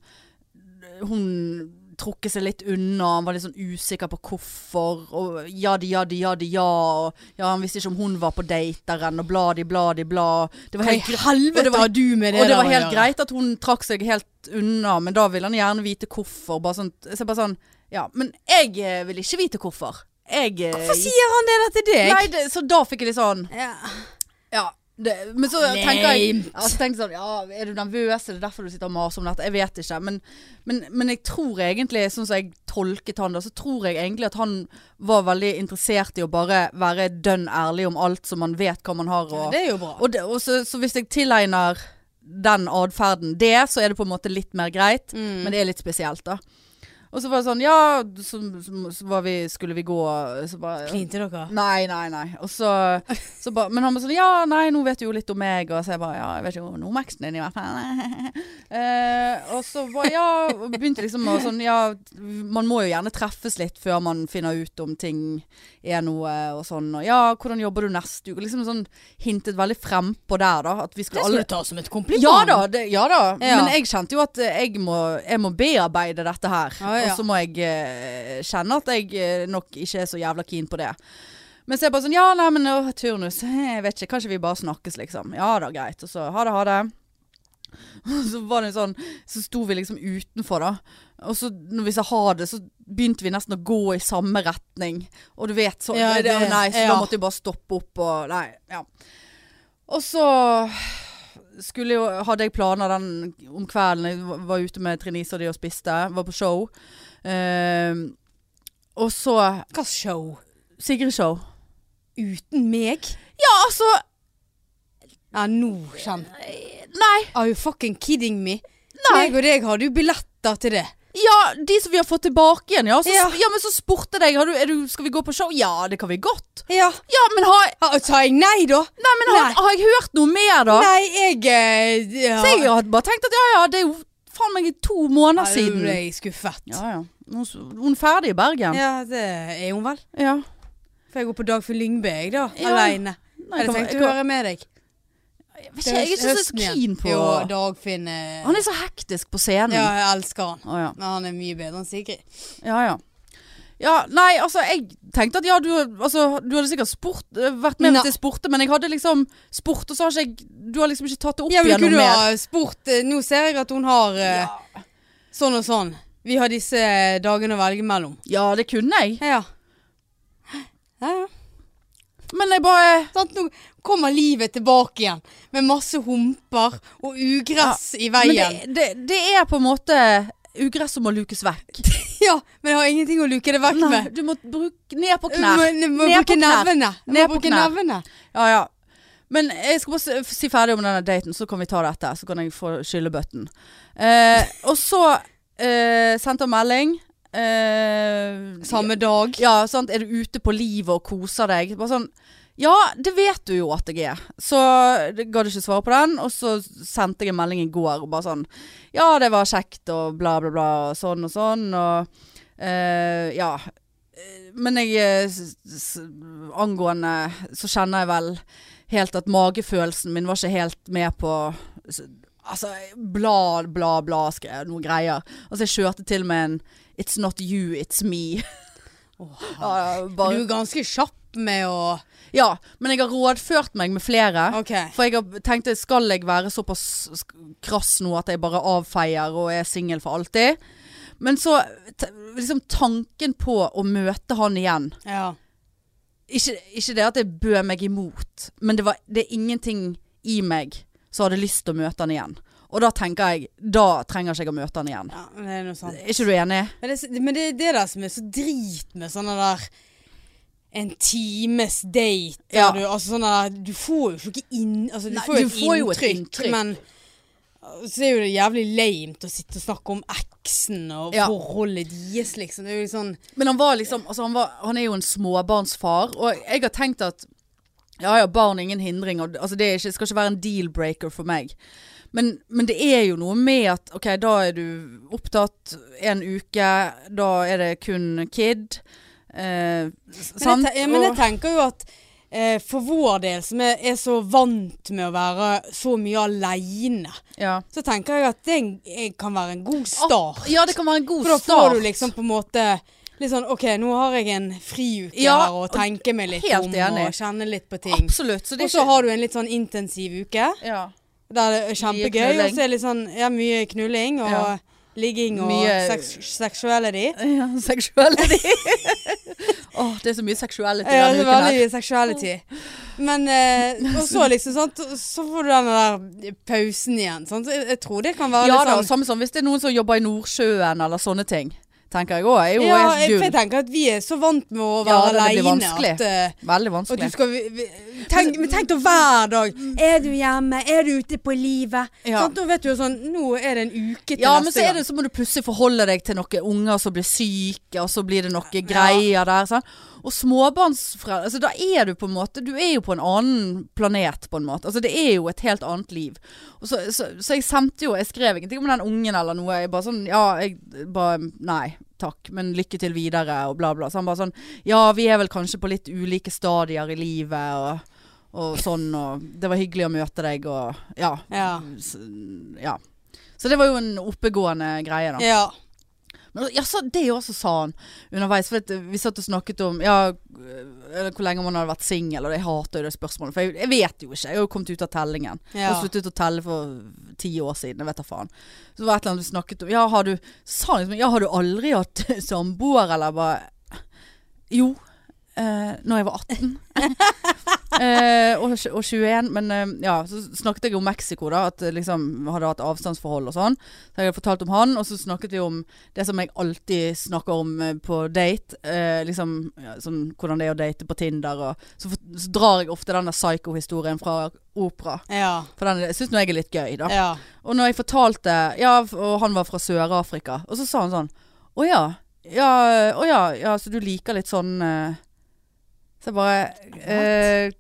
hun trukket seg litt unna. Han var litt sånn usikker på hvorfor. Og jadi, jadi, jadi, ja. Og ja, han visste ikke om hun var på dateren, og bladi, bladi, bla. Det var helt, helvete var- du med det og det var helt greit at hun trakk seg helt unna, men da ville han gjerne vite hvorfor. Bare sånn, så bare sånn Ja, men jeg eh, vil ikke vite hvorfor. Jeg eh, Hvorfor sier han det der til deg? Nei, det, så da fikk jeg litt sånn Ja. Ja. Det, men så tenker jeg altså, tenker sånn, ja, Er du nervøs? Er det derfor du sitter og maser om dette? Jeg vet ikke. Men, men, men jeg tror egentlig, sånn som jeg tolket han da, så tror jeg egentlig at han var veldig interessert i å bare være dønn ærlig om alt, så man vet hva man har. Ja, det er jo bra. og, og så, så hvis jeg tilegner den atferden det, så er det på en måte litt mer greit. Mm. Men det er litt spesielt, da. Og så var det sånn, ja, så, så, var vi, skulle vi gå så bare, Klinte dere? Nei, nei, nei. Og så, så ba, men han var sånn Ja, nei, nå vet du jo litt om meg. Og så jeg bare Ja, jeg vet jo noe om eksen din, i hvert fall. eh, og så bare Ja, begynte liksom å sånn Ja, man må jo gjerne treffes litt før man finner ut om ting er noe og sånn. Og ja, hvordan jobber du neste uke? Liksom sånn hintet veldig frempå der, da. At vi Det skulle skal alle du ta som et kompliment. ja da, det, ja da. Ja. Men jeg kjente jo at jeg må, jeg må bearbeide dette her. Ja, ja. Og så må jeg eh, kjenne at jeg eh, nok ikke er så jævla keen på det. Men så er jeg bare sånn Ja, nei, men å, turnus. Jeg vet ikke. Kanskje vi bare snakkes, liksom. Ja da, greit. Og så ha det, ha det. Så var det sånn Så sto vi liksom utenfor, da. Og så når vi sa ha det, så begynte vi nesten å gå i samme retning. Og du vet så Ja, det, Nei, så ja. da måtte vi bare stoppe opp og Nei, ja. Og så jo, hadde jeg planer den om kvelden. Jeg var- ute med Trinise og de og spiste. Var på show. Ehm, og så Hva show? Sigrid-show. Uten meg? Ja, altså Ja, nå kjent. Nei. Are you fucking kidding me? Nei. Meg og deg hadde jo billetter til det. Ja, de som vi har fått tilbake igjen, ja. Så, ja. Ja. men så spurte jeg har du, du, Skal vi gå på show. Ja, det kan vi godt. Ja. Ja, men har, jeg Sa jeg nei, da? nei, men har, Nei. har jeg hørt noe mer, da? Nei, jeg eh, ja. Så jeg hadde bare tenkt at ja ja, det er jo faen meg to måneder Ja, siden. Ble jeg skuffet. Ja ja. Hun, hun er ferdig i Bergen. Ja, det er hun vel. Ja. Får jeg gå på Dagfinn Lyngbø, jeg da. Ja. Aleine. Kan- tenkte å høre med deg. Jeg vet ikke, jeg er ikke så Høsten igjen. keen på Jo, Dagfinn eh, Han er så hektisk på scenen. Ja, jeg elsker han. Å, ja. Men han er mye bedre enn Sigrid. ja ja. Ja, nei, altså jeg tenkte at ja, du, altså, du hadde sikkert sport, eh, vært med Nei. jeg spurte, men jeg hadde liksom spurt, og så har ikke jeg Du har liksom ikke tatt det opp Ja, men igjen noe kunne du mer. ha spurt eh, Nå ser jeg at hun har eh, sånn og sånn. Vi har disse dagene å velge mellom. ja, det kunne jeg. Ja. Ja, ja. Men jeg bare Sant? Nå kommer livet tilbake igjen med masse humper og ugress i Men veien. det, det, det er på en måte ugress som må lukes vekk. Ja, men jeg har ingenting å luke det vekk Nei, med. du må bruke ned på knær. må, du må Ned bruke nevene. Ned må på nevene. Ja, ja. Men jeg skal bare si ferdig om denne daten, så kan vi ta dette. Så kan jeg få skyllebøtten. Eh, og så eh, sendte han melding. Eh, Samme dag. Ja, sant. Er du ute på livet og koser deg? Bare sånn Ja, det vet du jo at jeg er. Så ga du ikke svare på den. Og så sendte jeg en melding i går og bare sånn Ja, det var kjekt og bla, bla, bla. Og sånn og sånn. Og uh, ja. Men jeg eh, Angående så kjenner jeg vel helt at magefølelsen min var ikke helt med på Altså, bla, bla, bla, skrev noen greier. Altså, jeg kjørte til med en It's not you, it's me. Ja, Du bare, er ganske kjapp med å ja, men jeg har rådført meg med flere. Okay. For jeg har tenkt skal jeg være såpass krass nå at jeg bare avfeier og er singel for alltid. Men så liksom tanken på å møte han igjen Ja. Ikke, ikke det at jeg bød meg imot, men det, var, det er ingenting i meg som hadde lyst til å møte han igjen. Og da tenker jeg Da trenger ikke jeg å møte han igjen. ja, det er noe sant. Er ikke du enig? Men det, men det er det som er så drit med sånne der en times date. Ja. Du, altså sånn der, du får jo ikke inn altså, Du Nei, får jo du et, får jo et inntrykk, inntrykk. men så er jo det jævlig lamet å sitte og snakke om eksen og Ja. forholdet deres, liksom. Det sånn Men han var liksom altså han, var, han er jo en småbarnsfar, og jeg har tenkt at ja ja, barn er ingen hindring. Og, altså det ikke, skal ikke være en deal-breaker for meg. Men, men det er jo noe med at ok, da er du opptatt en uke, da er det kun kid. Eh, Men jeg, ja, men jeg tenker jo at eh, for vår del, som er, er så vant med å være så mye aleine, ja. så tenker jeg at det eh, kan være en god start. ja, det kan være en god start. For da start. får du liksom på en måte Litt sånn OK, nå har jeg en friuke Ja, her og tenker meg litt om enig. og kjenner litt på ting. Absolutt. Og så ikke har du en litt sånn intensiv uke ja. Der det er kjempegøy, og så er det litt sånn ja, mye knulling og Ja. ligging og Mye- seks sexuality. ja Sexuality. Åh, det er så mye sexuality Ja, denne uken her. veldig sexuality. Men eh, Og så liksom sant, så får du den der pausen igjen. Sant? Jeg, jeg tror det kan være Ja litt da, sånn samme som hvis det er noen som jobber i Nordsjøen eller sånne ting. Tenker jeg òg. Er jo ja, jeg, jeg tenker at vi er så vant med å Ja, være aleine vanskelig. at eh, Veldig vanskelig. skal vi, vi, tenk, men tenk da hver dag. Er du hjemme? Er du ute på livet? Ja. Sånn, Da vet du jo sånn Nå er det en uke til Ja, men neste så, er gang. det, så må du plutselig forholde deg til noen unger som blir syke, og så blir det noen greier der. Sånn. Og småbarnsforeldre altså, Da er du på en måte Du er jo på en annen planet, på en måte. Altså, det er jo et helt annet liv. Så, så, så jeg sendte jo Jeg skrev ingenting om den ungen eller noe. Jeg bare sånn Ja, jeg bare Nei, takk, men lykke til videre, og bla, bla. Så han bare sånn Ja, vi er vel kanskje på litt ulike stadier i livet, og, og sånn, og Det var hyggelig å møte deg, og Ja. Ja. Så, ja. Så det var jo en oppegående greie, da. ja. Men jaså, det også sa han underveis. For vi satt og snakket om ja, hvor lenge man hadde vært singel, og jeg hater jo det spørsmålet. For jeg, jeg vet jo ikke. Jeg har jo kommet ut av tellingen. Jeg Ja. har sluttet å telle for ti år siden. Jeg vet da faen. Så det var et eller annet vi snakket om. Ja, har du Sa liksom Ja, har du aldri hatt samboer, eller bare Jo. Eh, når jeg var 18. uh, og, og 21. Men uh, ja, så snakket jeg om Mexico, da. At eh, liksom hadde hatt avstandsforhold og sånn. Så jeg hadde fortalt om han, og så snakket vi om det som jeg alltid snakker om eh, på date. Uh, liksom ja, sånn hvordan det er å date på Tinder. Og så, så drar jeg ofte den der psycho-historien fra opera. Ja. For den syns nå jeg er litt gøy, da. ja. Og når jeg fortalte Ja, og han var fra Sør-Afrika. Og så sa han sånn Å ja. Ja, å ja, ja, så du liker litt sånn eh, Så jeg bare eh,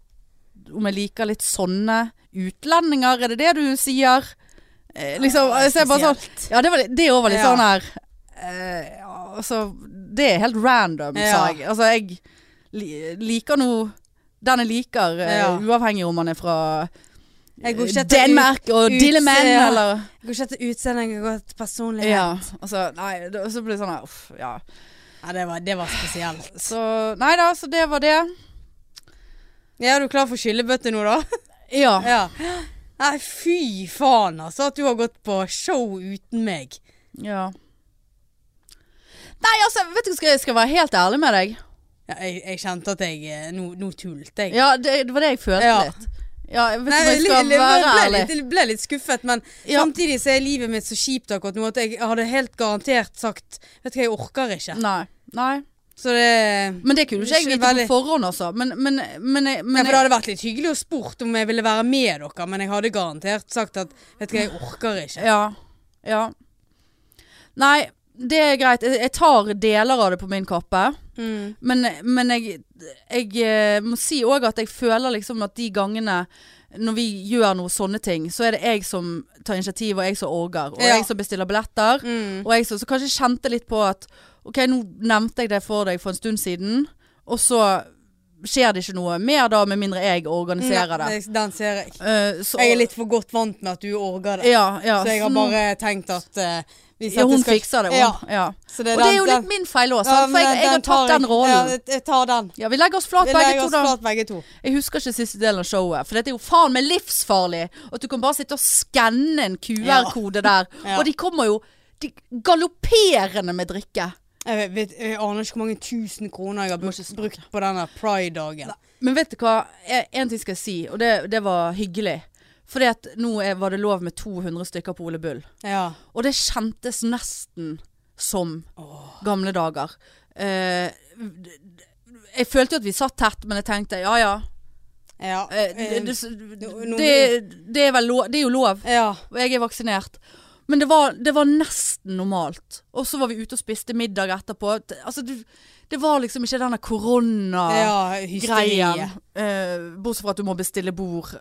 Om jeg liker litt sånne utlendinger, er det det du sier? Eh, liksom, så jeg bare sånn Ja, det var, litt- det var litt Ja. sånn her eh, Altså, det er helt random, sa jeg. Altså, jeg liker nå den jeg liker, eh, Ja. uavhengig om man er fra Danmark og Dillemann, ja. eller Jeg går ikke etter utseende, jeg går etter personlighet. Ja, altså Nei, det, så blir det sånn her uff, ja. Ja, det var, det var spesielt. Så Nei da, så det var det. Ja, er du klar for skyllebøtte nå, da? Ja. Ja. Nei, fy faen, altså. At du har gått på show uten meg. ja. Nei, altså, vet du, skal jeg skal være helt ærlig med deg. Ja, jeg, jeg kjente at jeg Nå, no, no tulte jeg. Ja, det, det var det jeg følte Ja. litt. Ja, jeg Nei, jeg jeg skal ble, være ærlig. litt, ble litt skuffet, men Ja. samtidig så er livet mitt så kjipt akkurat nå at jeg hadde helt garantert sagt Vet du hva, jeg orker ikke. Nei. Nei. Så det Men det kunne jo ikke jeg vite veldig- på forhånd, altså. Men, men, men, jeg- men ja, for Det hadde vært litt hyggelig å spurt om jeg ville være med dere, men jeg hadde garantert sagt at Vet du hva, jeg orker ikke. Ja. Ja. Nei, det er greit. Jeg, jeg tar deler av det på min kappe. Mm. Men, men jeg, jeg eh, må si òg at jeg føler liksom at de gangene når vi gjør noe sånne ting, så er det jeg som tar initiativ, og jeg som orger. Og Ja. jeg som bestiller billetter. Mm. Og jeg som så kanskje kjente litt på at OK, nå nevnte jeg det for deg for en stund siden, og så skjer det ikke noe mer da, med mindre jeg organiserer det. Nei, Den ser jeg. Uh, så, Jeg er litt for godt vant med at du orger det. ja, ja, så jeg har bare tenkt at hvis ja, Hun skal- fikser det, hun. Ja. Ja. Det Og det er jo litt min feil òg, for jeg, jeg har tatt den rollen. Ja, jeg- tar den. Ja, vi legger oss flat begge legger oss to, flat begge to. Jeg husker ikke siste delen av showet, for dette er jo faen meg livsfarlig. At du kan bare sitte og skanne en QR-kode der. Og de kommer jo de galopperende med drikke. Jeg, vet, jeg aner ikke hvor mange tusen kroner jeg har brukt, brukt på denne pride-dagen. Men vet du hva? En ting skal jeg si, og det, det var hyggelig. Fordi at nå er, var det lov med 200 stykker på Ole Bull. Ja. Og det kjentes nesten som gamle dager. Eh, Jeg følte jo at vi satt tett, men jeg tenkte ja ja. Ja. Eh, det, eh, det, det, det, er lov, det er jo lov. ja. Jeg er vaksinert. Men det var, det var nesten normalt. Og så var vi ute og spiste middag etterpå. Altså, det, det var liksom ikke denne korona-greien. ja. Eh, bortsett fra at du må bestille bord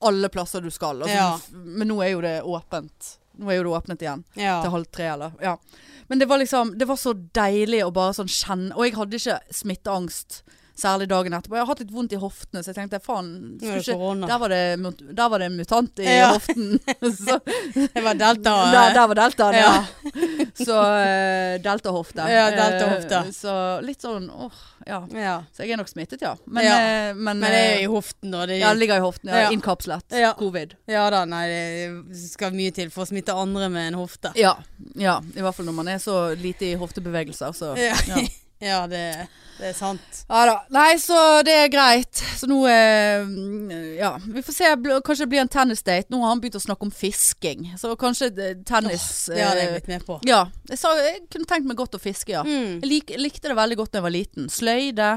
alle plasser du skal. Altså, Ja. Men nå er jo det åpent. Nå er jo det åpnet igjen. Ja. Til halv tre, eller. Ja. Men det var liksom Det var så deilig å bare sånn kjenne Og jeg hadde ikke smitteangst. Særlig dagen etterpå. Jeg har hatt litt vondt i hoftene, så jeg tenkte faen er der, var det, der var det en mutant i Ja. hoften. så, Det var delta. der, der var deltaen, ja. Ja. Så uh, deltahofte. Ja, deltahofte. Eh, så litt sånn åh, ja. Så jeg er nok smittet, ja. Men, Ja. eh, men, Men det er eh, i hoften, da. Det, Ja, det ligger i hoften. Ja. Innkapslet. Covid. ja da, nei, det skal mye til for å smitte andre med en hofte. Ja. ja. I hvert fall når man er så lite i hoftebevegelser. Så. Ja. Ja. Det, det er sant. Ja da. Nei, så det er greit. Så nå eh, Ja, vi får se. Kanskje det blir en tennisdate. Nå har han begynt å snakke om fisking. Så kanskje eh, tennis Det hadde jeg blitt med på. Ja. Jeg, sa, jeg kunne tenkt meg godt å fiske, ja. Mm. Jeg lik, likte det veldig godt da jeg var liten. Sløyde,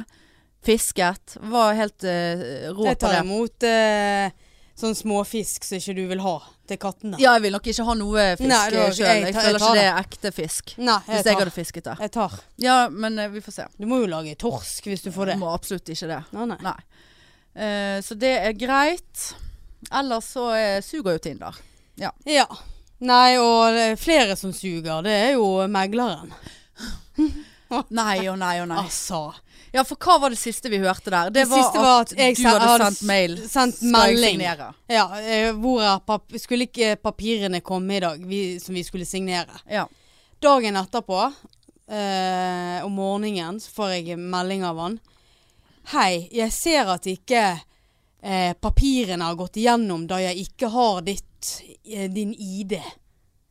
fisket. Var helt eh, rå Jeg på tar det. imot eh, sånn småfisk som ikke du vil ha til kattene. Ja, jeg vil nok ikke ha noe fisk sjøl. jeg Jeg, jeg, føler ikke det er ekte fisk. Nei, Hvis jeg jeg tar. hadde fisket det. Jeg tar. Ja, men eh, vi får se. Du må jo lage torsk hvis du får det. Må absolutt ikke det. Nei, nei. Nei. Uh, så det er greit. Ellers så eh, suger jo Tinder. Ja. Nei, og det er flere som suger. Det er jo megleren. Nei og nei og nei. Altså. Ja, for hva var det siste vi hørte der? Det, Det siste var at jeg du hadde hadde sendt mail. sendt melding. Ja, eh, hvor skulle ikke papirene komme i dag, vi, som vi skulle signere. Ja. Dagen etterpå, eh, om morgenen, så får jeg melding av han. Hei, jeg ser at ikke eh, papirene har gått igjennom da jeg ikke har ditt, eh, din ID.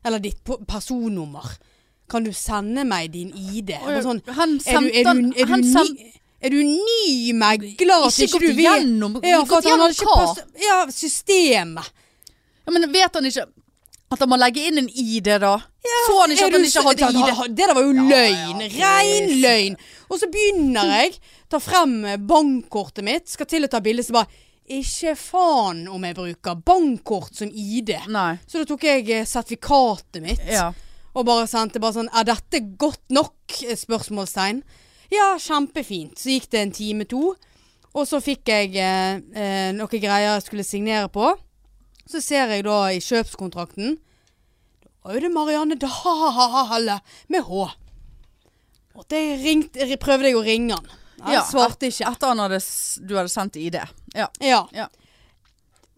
Eller ditt personnummer. Kan du sende meg din ID? Sånn, han er du, er du, er du, han ny, sendte- er du ny megler? Ikke gått du igjennom Ja, Gått gjennom han hadde ikke hva? ja, systemet. Ja, men vet han ikke at han må legge inn en ID, da? Så han ikke Er at han ikke hadde ID? Det der var jo Ja, løgn. ja, Rein løgn. Og så begynner jeg, tar frem eh, bankkortet mitt, skal til å ta bilde, så bare Ikke faen om jeg bruker bankkort som ID. Nei. Så da tok jeg eh, sertifikatet mitt Ja. Og bare sendte bare sånn Er dette godt nok? Spørsmålstegn. Ja, kjempefint. Så gikk det en time, to. Og så fikk jeg eh, eh, noe greier jeg skulle signere på. Så ser jeg da i kjøpskontrakten Da var jo det Marianne Dahle med H. Og det ringte, prøvde jeg å ringe han. Han Ja, svarte ikke. Etter han hadde, du hadde sendt ID. Ja. Ja. Ja.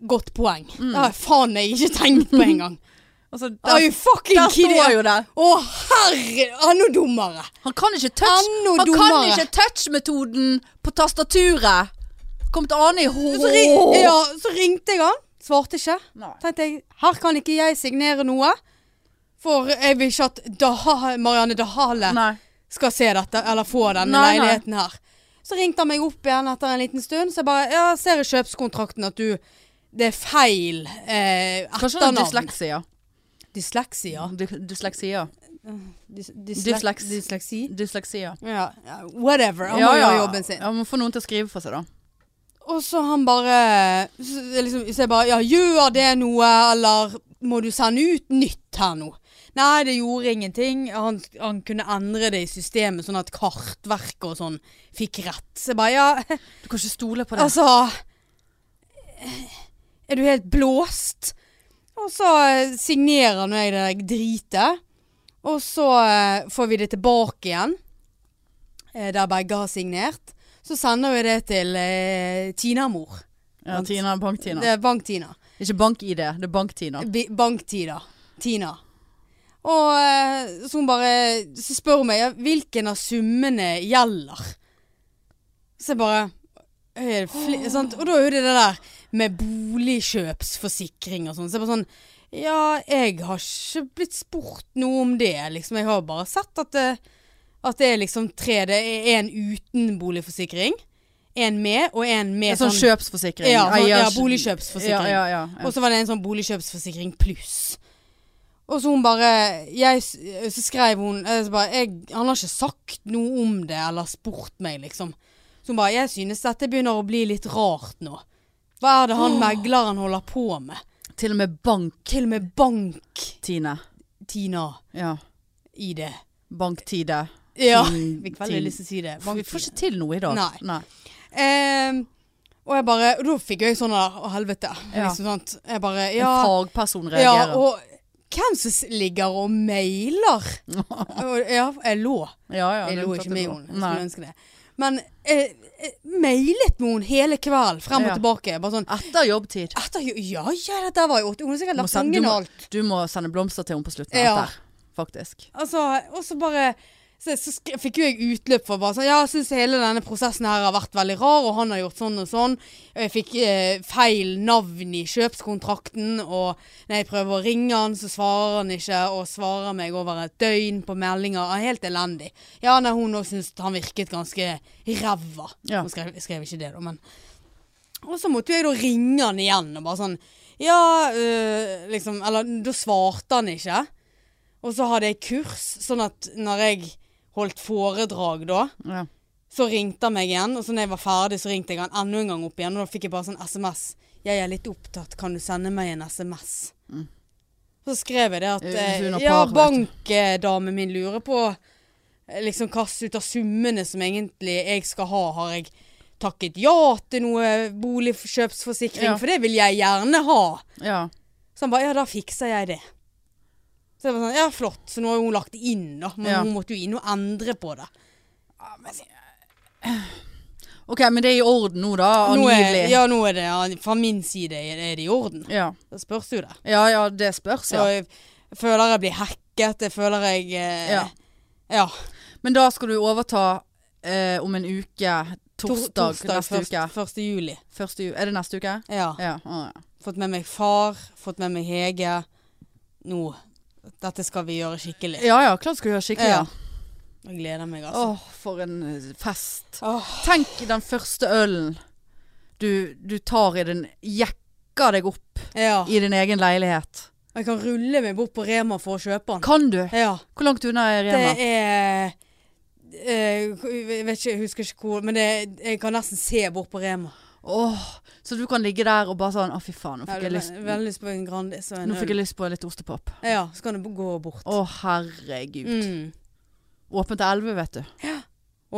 Godt poeng. Det har faen jeg ikke tenkt på engang. Altså, Are you fucking der kidding? står jo det. Å herre Enda dummere. Han kan ikke touch Enda Han kan ikke touch-metoden på tastaturet. Kom til Ane i Så, ring, ja, så ringte jeg han. Svarte ikke. Nei. Tenkte jeg, her kan ikke jeg signere noe. For jeg vil ikke at Daha, Marianne Dahale Nei. skal se dette, eller få denne Nei, leiligheten her. Så ringte han meg opp igjen etter en liten stund. Så jeg bare Ja, ser i kjøpskontrakten at du Det er feil eh, Kanskje han har dysleksi, dysleksia. Dysleksia. Dy- Dysleksia. Dysleks. Dysleksi. Dysleksia. Ja, whatever. Han må gjøre jobben sin. Ja, må få noen til å skrive for seg, da. Og så han bare Så, liksom, så jeg bare Ja, gjør det noe, eller må du sende ut nytt her nå? Nei, det gjorde ingenting. Han, han kunne endre det i systemet, sånn at kartverket og sånn fikk rett. Så jeg bare Ja, Du kan ikke stole på det. altså Er du helt blåst? Og så eh, signerer nå jeg det dritet. Og så eh, får vi det tilbake igjen. eh, Der begge har signert. Så sender vi det til eh, Tina-mor. ja, Tina, Bank-Tina. Det er Bank-Tina. Ikke Bank-ID, det er Bank-Tina. Bank-Tina. Tina. Og så hun bare Så spør hun meg hvilken av summene gjelder. Så jeg bare fli-? Og da er jo det det der med boligkjøpsforsikring og sånn. Så jeg bare sånn Ja, jeg har ikke blitt spurt noe om det, liksom. Jeg har bare sett at det, at det er liksom tre. Det er en uten boligforsikring, en med, og en med En sånn kjøpsforsikring. Ja, sånn, ja, boligkjøpsforsikring. Ja, ja, ja, ja. Og så var det en sånn boligkjøpsforsikring pluss. Og så hun bare jeg, Så skrev hun eh, så bare, jeg, Han har ikke sagt noe om det, eller spurt meg, liksom. Så hun bare 'Jeg synes dette begynner å bli litt rart nå'. Hva er det han megleren holder på med? Til og med bank, Til og med bank, Tine. Tina, Ja. i det. Banktide. Ja, vi fikk veldig lyst til å si det. Vi får ikke til noe i dag. Nei. Ehm, og jeg bare Og da fikk jeg sånn der Å, helvete. Ja. Liksom sånt. Jeg bare Ja. En fagperson reagerer. ja og hvem som ligger og mailer? Ja, jeg lå. ja, ja, jeg lå ikke med henne. Skulle ønske det. Men eh, eh, mailet med henne hele kvelden, frem og tilbake. Sånn Etter jobbtid. etter, Ja, ja, dette var jo åtte. Hun har sikkert lagt og alt. du må sende blomster til henne på slutten av Ja. dette. Faktisk. Altså, og så bare så, så fikk jo jeg utløp for bare sånn Ja, jeg syns hele denne prosessen her har vært veldig rar, og han har gjort sånn og sånn. Og Jeg fikk eh, feil navn i kjøpskontrakten, og når jeg prøver å ringe han, så svarer han ikke, og svarer meg over et døgn på meldinger. Er helt elendig. Ja, nei, hun òg syns han virket ganske ræva. Ja. Hun skrev, skrev ikke det, da, men Og så måtte jeg da ringe han igjen og bare sånn Ja, øh, liksom Eller da svarte han ikke. Og så hadde jeg kurs, sånn at når jeg holdt foredrag da, Ja. så ringte han meg igjen. Og så når jeg var ferdig, så ringte jeg han enda en gang opp igjen. Og da fikk jeg bare sånn SMS. 'Jeg er litt opptatt, kan du sende meg en SMS?' Mm. Så skrev jeg det at Eh, Ja, bankdamen min lurer på eh, liksom hva ut av summene som egentlig jeg skal ha, har jeg takket ja til noe boligkjøpsforsikring? Ja. For det vil jeg gjerne ha. ja. Så han bare, ja da fikser jeg det. Så det var sånn, ja flott. Så nå har hun lagt det inn da. Men Ja. hun måtte jo inn og endre på det. OK, men det er i orden nå, da? Nå er, Angivelig. ja, nå er det, ja, fra min side er er det i orden. Ja. Det spørs jo det. ja, ja, det spørs, Så ja. jeg føler jeg blir hacket, jeg føler jeg, eh, Ja. ja. Men da skal du overta eh, om en uke. Tor- Torsdag, neste først- uke. 1. juli. Første ju er det neste uke? Ja. Ja. å, ja. Fått med meg far, fått med meg Hege. Nå, dette skal vi gjøre skikkelig. Ja ja, klart skal vi gjøre skikkelig. Ja. Jeg gleder meg Åh, altså. for en eh, fest. Åh. Tenk den første ølen du, du tar i den Jekker deg opp Ja. i din egen leilighet. Jeg kan rulle meg bort på Rema for å kjøpe den. Kan du? Ja. Hvor langt unna er Rema? Det er eh, Jeg vet ikke, jeg husker ikke hvor, men det, jeg kan nesten se bort på Rema. Åh, så du kan ligge der og bare sånn Å, fy faen, nå fikk, fikk jeg lyst, lyst på en Grandis og en nå fikk jeg lyst på litt ostepop. Ja, så kan det gå bort. Å, herregud. Mm. Åpent til 11, vet du. Ja.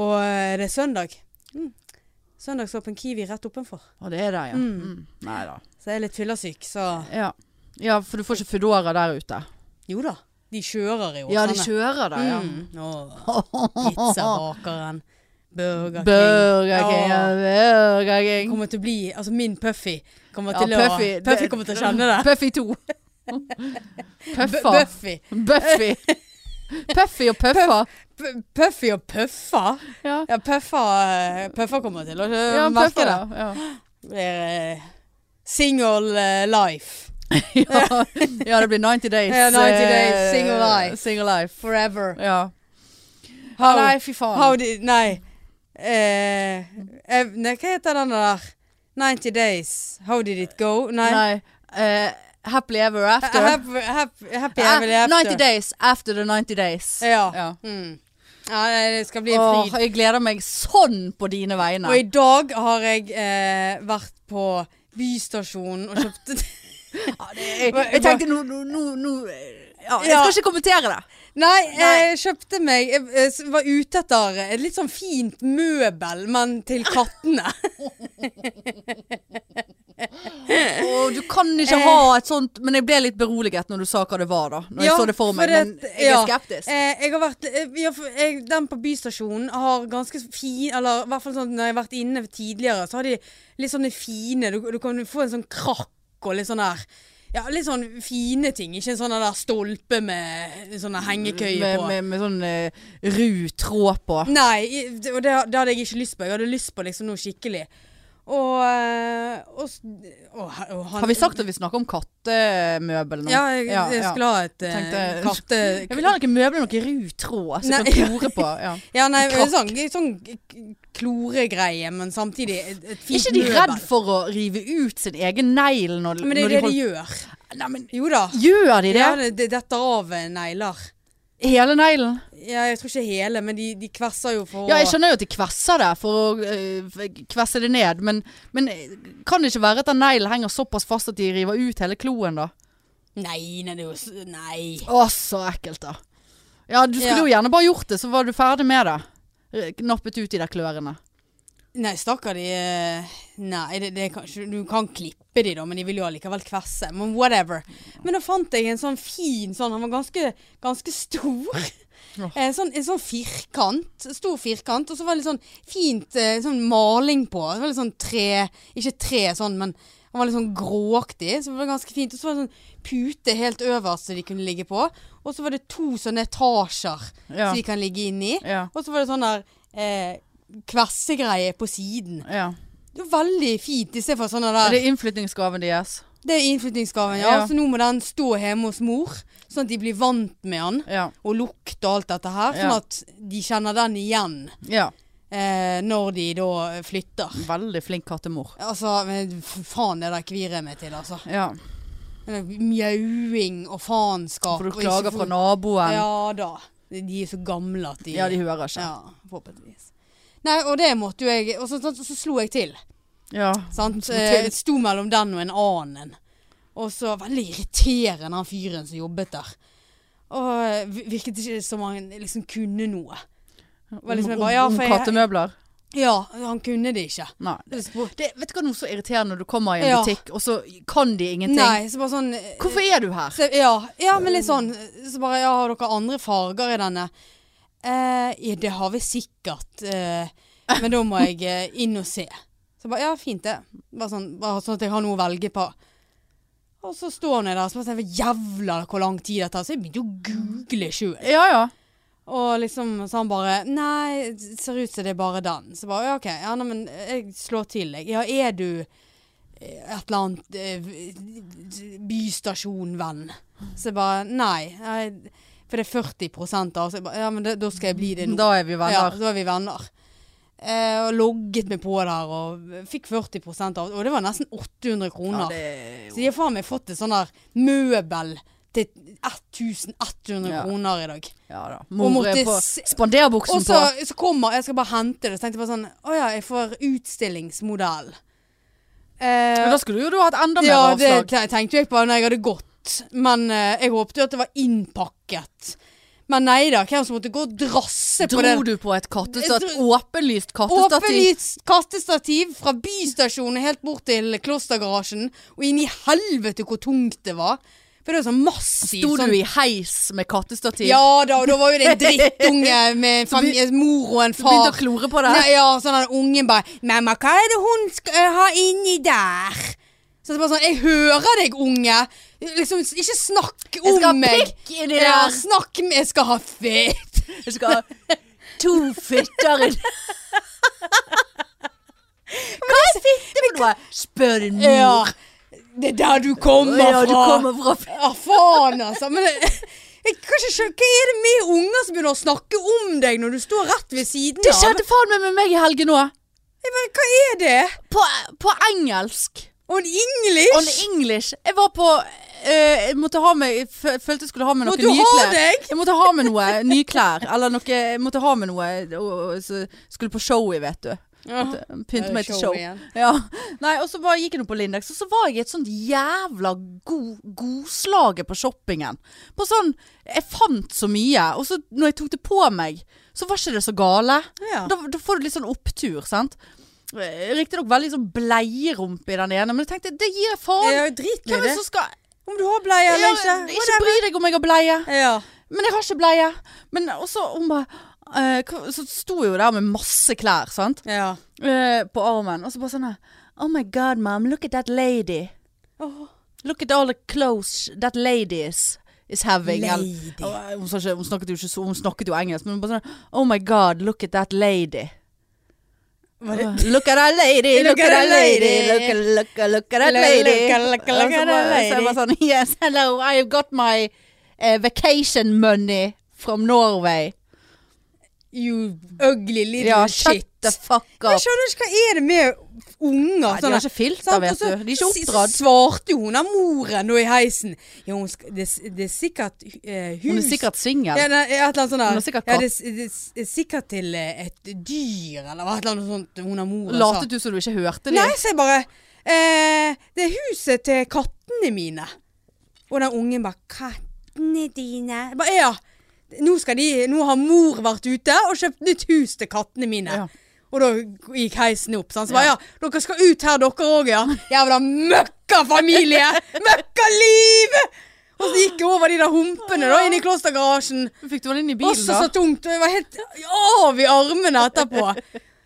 Og eh, det er søndag. Mm. Søndagsåpen Kiwi rett oppenfor. Å, det er det, ja. Mm. Mm. Nei da. Så jeg er litt fyllesyk, så Ja. ja, for du får ikke Foodora der ute. Jo da. De kjører jo. Ja, de kjører der, ja. Mm. Pizzabakeren. Burger King. Burger King, ja. Burger King. kommer til å bli Altså min Puffy kommer Ja, til å Puffy. Puffy kommer til å kjenne det. Puffy 2. Puffy Puffa. Buffy. Buffy. Puffy og Puffa. Puffy og Puffa. Ja, Ja, Puffa, eh, Puffa kommer til å eh, ja merke Puffa, det. ja. Blir eh, single life. ja. ja, det blir 90 days. Ja, 90 days, single life. Single life. Forever. Ja. How, Nei, fy faen. how did Nei. Eh, eh, nei, hva heter den der? 90 days. How did it go? Nei. Nei. eh, happily ever after. Happy, happy, happy Ah, ever after. 90 days after the 90 days. Ja. Ja. Mm. ja, det skal bli en Åh, fryd. jeg gleder meg sånn på dine vegne. Og i dag har jeg eh, vært på Bystasjonen og kjøpt Ja, det, jeg, jeg tenkte nå, nå, nå, nå ja, Jeg Ja. skal ikke kommentere det. Nei, jeg kjøpte meg Jeg eh, var ute etter et litt sånn fint møbel, men til kattene. oh, du kan ikke ha et sånt Men jeg ble litt beroliget når du sa hva det var, da. Når Ja, jeg så det for meg. for men jeg jeg er skeptisk. Eh, jeg har vært eh, jeg, Den på Bystasjonen har ganske fin Eller i hvert fall sånn når jeg har vært inne tidligere, så har de litt sånne fine Du, du kan få en sånn krakk og litt sånn der Ja, litt sånn fine ting. Ikke en sånn der stolpe med sånne hengekøyer med, på. med, med sånn uh, ru tråd på. Nei, og det, det hadde jeg ikke lyst på. Jeg hadde lyst på liksom noe skikkelig. Og, eh, og, og, og han, Har vi sagt at vi snakker om kattemøbel nå? Ja, jeg, Ja, jeg ja. skulle ha et eh, Tenkte- katte... Jeg vil ha noen møbler, noe ru tråd, Nei, kan klore på. Ja. Ja, nei, sånn, sånn kloregreie, men samtidig et, et Er ikke de møbel. redd for å rive ut sin egen negl når, Men det er når det de de gjør. Nei, men Jo da. Gjør de det? Ja, det, det detter av negler. Hele neglen? Ja, jeg tror ikke hele, men de, de kvesser jo for å Ja, jeg skjønner jo at de kvesser det for å øh, kvesse det ned, men, men kan det ikke være at den neglen henger såpass fast at de river ut hele kloen, da? Nei, nei, det er jo Nei. Å, så ekkelt, da. Ja, du skulle Ja. jo gjerne bare gjort det, så var du ferdig med det. Eh, Nappet ut de der klørne. Nei, stakkar de eh, Nei, det, det kan, du kan klippe de da, men de vil jo allikevel kvesse. Men whatever. Men da fant jeg en sånn fin sånn, han var ganske, ganske stor. En sånn, en sånn firkant, stor firkant, og så var det litt sånn fint eh, sånn maling på. Det var litt sånn tre, ikke tre sånn, men han var litt sånn gråaktig, så det var ganske fint. Og så var det sånn pute helt øverst som de kunne ligge på. Og så var det to sånne etasjer Ja. som de kan ligge inni. Ja. Og så var det sånn der eh, kvessegreie på siden. ja. Det er veldig fint, istedenfor sånne Er der. det innflyttingsgaven deres? Det er innflyttingsgaven, ja. Ja. Så nå må den stå hjemme hos mor, sånn at de blir vant med den. Ja. Og lukter og alt dette her, sånn at de kjenner den igjen ja. eh, når de da flytter. Veldig flink kattemor. Altså, faen det der kvirer jeg meg til, altså. Ja. Mjauing og faenskap. For du klager for... fra naboen. Ja da. De er så gamle at de Ja, de hører ikke. Ja, forhåpentligvis. Nei, og det måtte jo jeg Og så, så, så slo jeg til. Ja. Sant? Eh, Sto mellom den og en annen. Og så veldig irriterende han fyren som jobbet der. Og eh, virket ikke som han liksom kunne noe. Var liksom om, bare, ja, om jeg- kattemøbler? Ja, han kunne det ikke. Nei. Det Det, vet du hva noe så irriterende når du kommer i en Ja. butikk, og så kan de ingenting? Nei, så bare sånn eh, Hvorfor er du her? så, ja, ja, men litt sånn Så bare, ja, har dere andre farger i denne? Eh, ja, det har vi sikkert. Eh, men da må jeg eh, inn og se. Så bare, ja, fint det. Bare sånn, bare sånn at jeg har noe å velge på. Og så står han der, og sier jævla hvor lang tid det tar. Så jeg begynte å google sjøl. Ja ja. Og liksom, så han bare Nei, det ser ut som det er bare den. Så bare, ja, OK. Ja, nei, men jeg slår til, jeg. Ja, er du eh, et eller annet eh, bystasjonvenn? Så jeg bare Nei. Jeg, for det er 40 av. Så jeg bare, ja, men det, da skal jeg bli det nå. Da er vi venner. Ja, da er vi venner. Eh, og logget meg på der og fikk 40 av. Og det var nesten 800 Ja, kroner. det er Så de har faen meg fått et sånn der møbel til 1100 Ja. kroner i dag. Ja da. Mor er på se- spanderbuksen Og så, så kommer Jeg skal bare hente det. Så tenkte jeg bare sånn Å ja, jeg får utstillingsmodell. Eh, Men da skulle jo du hatt enda mer ja, det Ja, det tenkte jeg på når jeg hadde gått. Men eh, jeg håpte jo at det var innpakket. Men nei da, hvem som måtte gå og drasse på det. Dro du på et kattestativ? Åpenlyst kattestativ? Åpenlyst kattestativ fra bystasjonen helt bort til klostergarasjen. Og inn i helvete hvor tungt det var. For det var sånn massivt Sto sånn du i heis med kattestativ? Ja da, og da var jo det en drittunge med en Så be- fami- mor og en Du begynte å klore på det? Nei, ja, sånn at ungen bare 'Mamma, hva er det hun skal ha inni der?' Så det er bare sånn 'Jeg hører deg, unge'. Liksom, ikke snakk om meg! Jeg skal ha pikk inni Ja, der. snakk med Jeg skal ha fett. Jeg skal ha to fitter i Hva er fitte for noe? Spør din mor. Ja. Det er der du kommer Ja, du fra. kommer fra Ja, faen, altså. Men jeg, jeg kan ikke skjønne Hva er det med unger som begynner å snakke om deg når du står rett ved siden av? Det skjedde faen meg med meg i helgen òg. Hva er det? På, på engelsk. On English? On English. Jeg var på eh, Jeg måtte ha meg Jeg følte jeg skulle ha med noen nye ha klær. Jeg måtte ha med noe nye klær. Eller noe Jeg måtte ha med noe og, Skulle på show i, vet du. Ja. Pynte meg til show. show. Ja. Nei, og så bare gikk jeg nå på Lindex, og så var jeg i et sånt jævla god, godslaget på shoppingen. På sånn Jeg fant så mye, og så når jeg tok det på meg, så var ikke det så gale. Ja. Da, da får du litt sånn opptur, sant. Eh, Riktignok veldig sånn bleierump i den ene, men jeg tenkte det gir jeg faen. Ja, drit er det. skal Om du har bleie ja, eller ikke. Ikke bry deg om jeg har bleie. Ja. Men jeg har ikke bleie. Men også hun bare uh, Så sto jeg jo der med masse klær, sant. ja. uh, på armen. Og så bare sånn Oh my god, mom, look at that lady. Oh. Look at all the clothes that lady is, is having. Lady. Hun, hun snakket jo ikke så Hun snakket jo engelsk, men hun bare sånn Oh my god, look at that lady. Var det- Look at that lady, look at that lady, look, at- look, at- look at that Look, lady. look, look, look Og så at that bare- Så jeg lady. bare sånn Yes, hello, I've got my eh, vacation money from Norway. You ugly little Ja, shit. the fuck Jeg up. skjønner ikke hva er det med unger. Nei, de har ikke filter, vet du. De er ikke oppdratt. svarte hun av moren nå i heisen. Ja, hun det, det er sikkert uh, hus Hun er sikkert singel. Ja, et eller annet sånt. Hun er sikkert katt. det, det, det er sikkert til eh, et dyr, eller et eller annet sånt hun av moren Latet du som du ikke hørte det? Nei, så jeg bare uh, Det er huset til kattene mine. Og den ungen bare 'Kattene dine?' Jeg bare, ja. Nå, de, nå har mor vært ute og kjøpt nytt hus til kattene mine. Ja. Og da gikk heisen opp. Sant? Så bare, ja, dere skal ut her, dere òg, ja. Jævla møkkafamilie! Møkkaliv! Og så gikk jeg over de der humpene da, inn i klostergarasjen. Fikk du den inn i bilen, så da? så tungt. Og jeg var helt av i armene etterpå.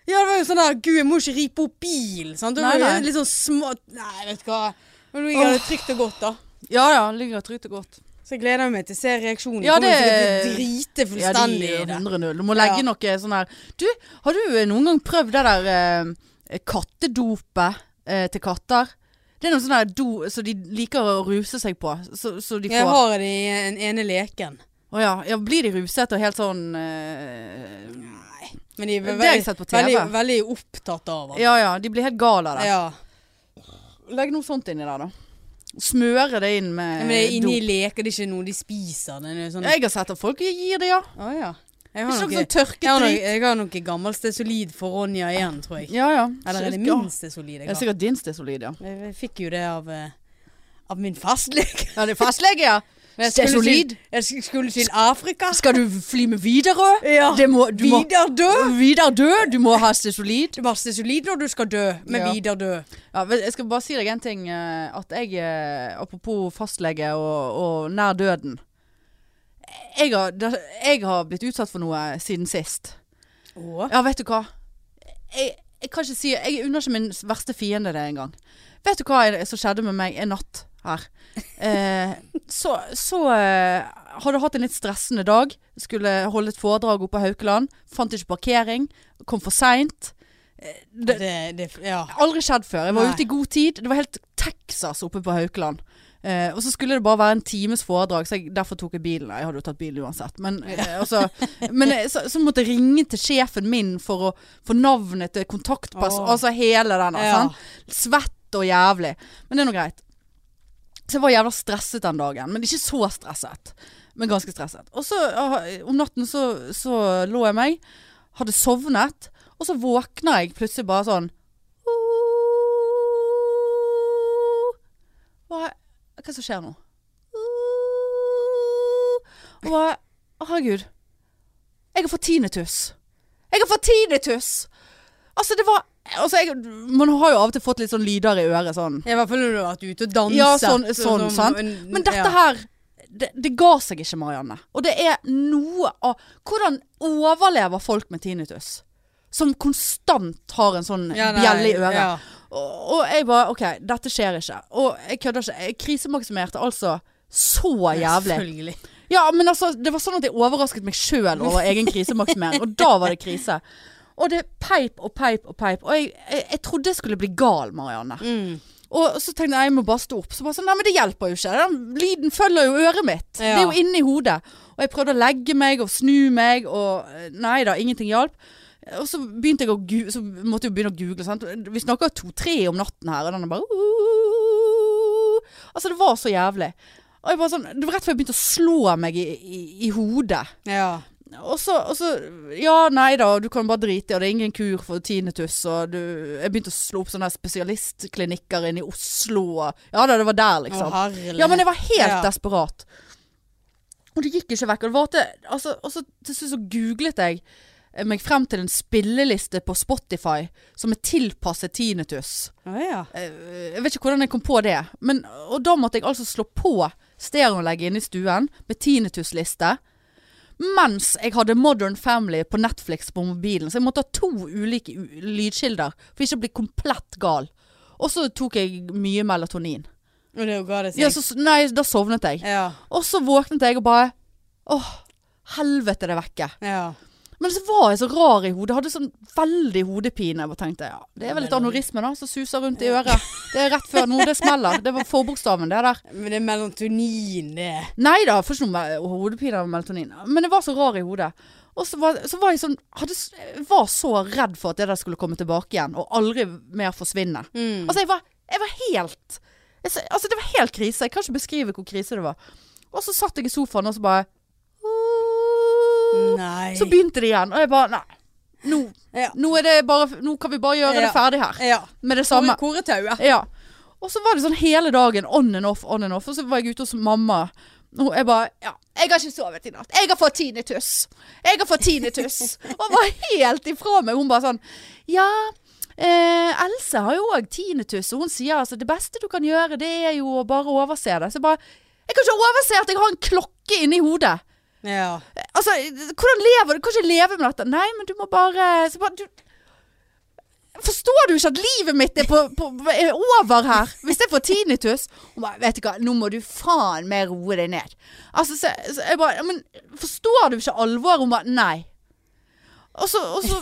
Ja, det var jo sånn der Gud, jeg må ikke ripe opp bil. Sant? Det Nei, nei. Litt sånn små Nei, vet du hva. Men nå ligger det trygt og godt, da. Ja ja, ligger trygt og godt. Så jeg gleder meg til å se reaksjonen. Ja, Kommer til å det- drite Ja, de fullstendig i det. Du må legge Ja. noe sånn her Du, har du eh, noen gang prøvd det der eh, kattedopet eh, til katter? Det er noe sånn der do som de liker å ruse seg på. Så, så de Jeg har det i en ene leken. Å ja. ja. Blir de ruset og helt sånn eh, Men de er Det har ve jeg sett på TV. veldig, veldig opptatt av det. Ja ja, de blir helt gale av det. Ja. Legg noe sånt inni der, da. Smøre det inn med Men det er inni leker, det er ikke noe de spiser. Det er sånn Jeg har sett at folk gir det, ja. Oh, ja. Jeg har, noe sånn jeg har, noe, drit. jeg har noe gammelt stesolid for Ronja igjen, tror jeg. Ja ja. Eller er det min stesolid Det jeg er har? sikkert din stesolid, ja. Jeg, jeg fikk jo det av, eh, av min fastlege. Ja, det er fastlege, ja. Jeg skulle til- Jeg skulle til Afrika. Skal du fly med Widerøe? Ja. Må, du må Vidar dø! Vidar dø, du må ha stesolid. Du må ha stesolid når du skal dø, med Ja. Vidar dø. Ja, jeg skal bare si deg en ting. eh, At jeg, eh, apropos fastlege og, og nær døden jeg har, jeg har blitt utsatt for noe siden sist. Åh. Ja, vet du hva? Jeg, jeg kan ikke si Jeg unner ikke min verste fiende det engang. Vet du hva som skjedde med meg en natt her? Eh, så så eh, hadde hatt en litt stressende dag. Skulle holde et foredrag oppe på Haukeland. Fant ikke parkering. Kom for seint. Det, det, ja. Aldri skjedd før. Jeg var Nei. ute i god tid. Det var helt Texas oppe på Haukeland. Eh, og så skulle det bare være en times foredrag, så jeg, derfor tok jeg bilen. Jeg hadde jo tatt bil uansett. Men, eh, altså, men eh, så, så måtte jeg ringe til sjefen min for å få navnet til kontaktperson. Åh. Altså hele den. Ja. sant? Svett og jævlig. Men det er nå greit. Så jeg var jævla stresset den dagen. Men ikke så stresset. Men ganske stresset. Og så ah, om natten så, så lå jeg meg, hadde sovnet, og så våkner jeg plutselig bare sånn hva er det som skjer nå? Og bare Herregud. Jeg har fått tinnitus. Jeg har fått tinnitus! Altså, det var altså, jeg, Man har jo av og til fått litt sånn lyder i øret sånn. I hvert fall når du har vært ute og danset. Ja, sånn- sånn, sant? en- Men dette ja. her det, det ga seg ikke, Marianne. Og det er noe av Hvordan overlever folk med tinnitus? Som konstant har en sånn Ja, nei, bjelle i øret. ja. Og, og jeg bare OK, dette skjer ikke. Og jeg kødder ikke. Jeg krisemaksimerte altså så jævlig. Selvfølgelig. Ja, men altså, det var sånn at jeg overrasket meg sjøl over egen krisemaksimering. og da var det krise. Og det peip og peip og peip. Og jeg, jeg, jeg trodde jeg skulle bli gal, Marianne. Mm. Og så tenkte jeg jeg må bare stå opp. Så bare sånn, nei, men det hjelper jo ikke. Den lyden følger jo øret mitt. Det er Ja. jo inni hodet. Og jeg prøvde å legge meg og snu meg, og eh, nei da, ingenting hjalp. Og så begynte jeg å gu så måtte jeg begynne å google. Sant? Vi snakker to-tre om natten her, og den er bare Altså, det var så jævlig. Og jeg bare sånn, Det var rett før jeg begynte å slå meg i, i, i hodet. Ja. Og så, og så Ja, nei da, du kan bare drite i og det er ingen kur for tinnitus. Og du Jeg begynte å slå opp sånne spesialistklinikker inne i Oslo. Og, ja da, det var der, liksom. Å, Ja, men jeg var helt Ja. desperat. Og det gikk ikke vekk. Og, det var til, altså, og så til slutt så googlet jeg eh, meg frem til en spilleliste på Spotify som er tilpasset tinnitus. Å, ja. Eh, Jeg vet ikke hvordan jeg kom på det. Men, og da måtte jeg altså slå på stereoanlegget inne i stuen med tinnitusliste. Mens jeg hadde Modern Family på Netflix på mobilen. Så jeg måtte ha to ulike lydkilder for ikke å bli komplett gal. Og så tok jeg mye melatonin. Og det ga det seg. Ja, så, nei, da sovnet jeg. ja. Og så våknet jeg og bare Åh, helvete, det er vekke. ja. Men så var jeg så rar i hodet. Hadde sånn veldig hodepine. Jeg bare tenkte ja, det er vel litt anorisme da, som suser rundt i øret. Det er rett før noe det smeller. Det var forbokstaven, det der. Men det er melatonin, det. Nei da, får ikke noe hodepine av melatonin. Men jeg var så rar i hodet. Og så var, så var jeg sånn hadde, var så redd for at det der skulle komme tilbake igjen, og aldri mer forsvinne. Mm. Altså, jeg var, jeg var helt jeg, Altså, det var helt krise. Jeg kan ikke beskrive hvor krise det var. Og så satt jeg i sofaen, og så bare Nei. Så begynte det igjen. Og jeg bare Nei. Nå, Ja. nå, det bare, nå kan vi bare gjøre Ja. det ferdig her. Ja. Med det samme. Koretauet. Ja. Og så var det sånn hele dagen on and off, on and off. Og så var jeg ute hos mamma. Og jeg bare Ja, jeg har ikke sovet i natt. Jeg har fått tinnitus. Jeg har fått tinnitus. og var helt ifra meg. Hun bare sånn Ja, eh, Else har jo òg tinnitus. Og hun sier altså det beste du kan gjøre, det er jo å bare overse det. Så jeg bare Jeg kan ikke overse at jeg har en klokke inni hodet. Ja. Altså, hvordan lever du? Kan ikke leve med dette. Nei, men du må bare, bare du, Forstår du ikke at livet mitt er, på, på, er over her? Hvis jeg får tinnitus Hun bare, vet du hva, nå må du faen meg roe deg ned. Altså, så, så jeg bare, men forstår du ikke alvoret? Hun bare, nei. Og så, og så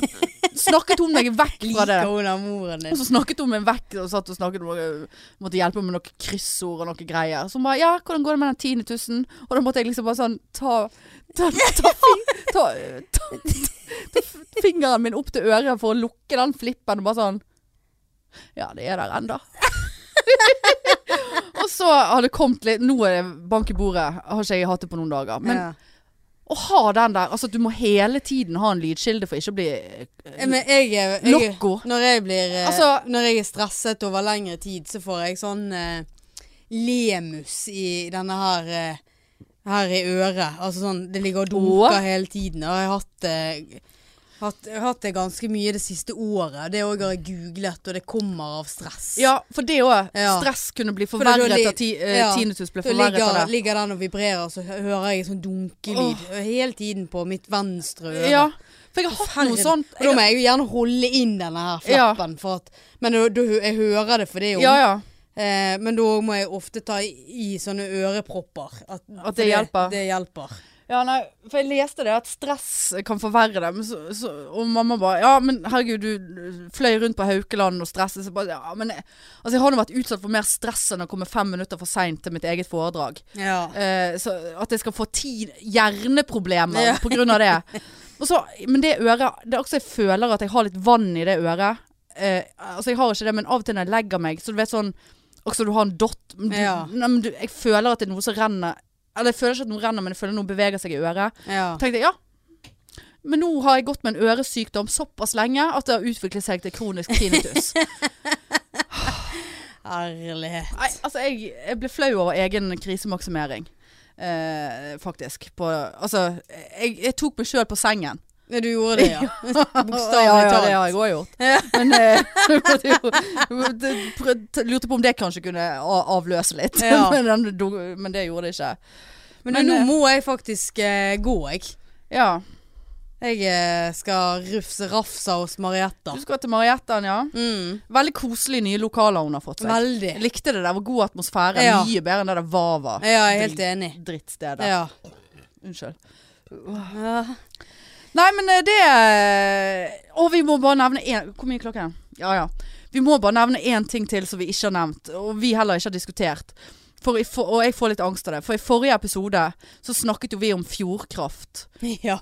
snakket hun meg vekk fra det. Liker hun av moren Og så snakket hun meg vekk og satt og snakket om Måtte hjelpe meg med noen kryssord og noen greier. Så hun bare Ja, hvordan går det med den tinnitusen? Og da måtte jeg liksom bare sånn ta Ta, ta, fing, ta, ta, ta, ta fingeren min opp til øret for å lukke den flippen og bare sånn Ja, det er der ennå. og så har det kommet litt Nå er det bank i bordet. Har ikke jeg hatt det på noen dager. Men ja. Å ha den der Altså du må hele tiden ha en lydkilde for ikke å bli Eh, Men jeg, er- jeg, Loco. Når jeg blir eh, Altså- Når jeg er stresset over lengre tid, så får jeg sånn uh, lemus i denne her uh, Her i øret. Altså sånn Det ligger og dunker hele tiden. Og jeg har hatt det hatt, hatt det ganske mye det siste året. Det òg har jeg googlet, og det kommer av stress. Ja, for det òg. Ja. Stress kunne bli forverret av ti, eh, ja. tinnitus ble forverret ligger, av det. ligger den og vibrerer, så hører jeg en sånn dunkelyd hele tiden på mitt venstre øre. Ja, for jeg har hatt noe sånt. Og da må jeg jo gjerne holde inn denne her Ja. flappen. For at, men du, du, jeg hører det for det jo Ja, ja. eh, Men da må jeg ofte ta i, i sånne ørepropper. At, At det hjelper. Det hjelper. Ja, nei, for jeg leste det at stress kan forverre det. Men så, så, og mamma bare Ja, men herregud, du fløy rundt på Haukeland og stresset. Så bare, ja, men jeg, altså, jeg har nå vært utsatt for mer stress enn å komme fem minutter for seint til mitt eget foredrag. Ja. Eh, så at jeg skal få ti hjerneproblemer Ja. på grunn av det. Så, men det øret Det er også jeg føler at jeg har litt vann i det øret. Eh, altså jeg har ikke det, men av og til når jeg legger meg, så du vet sånn Også du har en dott. men Du, Ja. nei, men du, jeg føler at det er noe som renner Eller jeg føler ikke at noe renner, men jeg føler noe beveger seg i øret. ja. tenkte jeg ja. Men nå har jeg gått med en øresykdom såpass lenge at det har utviklet seg til kronisk tinnitus. Herlighet. Nei, altså jeg, jeg ble flau over egen krisemaksimering. Eh, faktisk. På, altså, jeg, jeg tok meg sjøl på sengen. Ja, du gjorde det, ja. Bokstavelig ja, ja, talt. det har jeg òg gjort. Men eh, jeg lurte på om det kanskje kunne avløse litt. Ja. men, men det gjorde det ikke. Men, Men, nå eh, må jeg faktisk eh, gå, jeg. Ja. Jeg eh, skal rufse rafsa hos Marietta. Du skal til Marietta, ja. Mm. Veldig koselige nye lokaler hun har fått seg. Veldig. Jeg likte det. Det var god atmosfære. Ja. Mye bedre enn det der Vava. Ja, jeg er helt enig. Drittstedet. Ja. Unnskyld. ja. Nei, men eh, det Og vi må bare nevne én Hvor mye klokken? Ja ja. Vi må bare nevne én ting til som vi ikke har nevnt, og vi heller ikke har diskutert. For, for, og jeg får litt angst av det. For i forrige episode så snakket jo vi om fjordkraft. ja.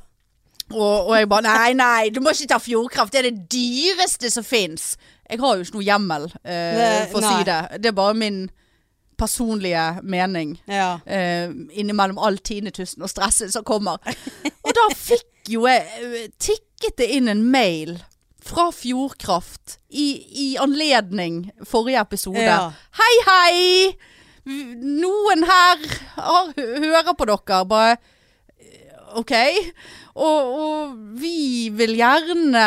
Og, og jeg bare Nei, nei, du må ikke ta fjordkraft. Det er det dyreste som fins. Jeg har jo ikke noe hjemmel eh, for å nei. si det. Det er bare min personlige mening. Ja. eh, innimellom all tinnitusen og stresset som kommer. Og da fikk jo jeg eh, tikket det inn en mail fra Fjordkraft i, i anledning forrige episode. Ja. Hei, hei! Noen her hører på dere. Bare eh, OK. Og, og vi vil gjerne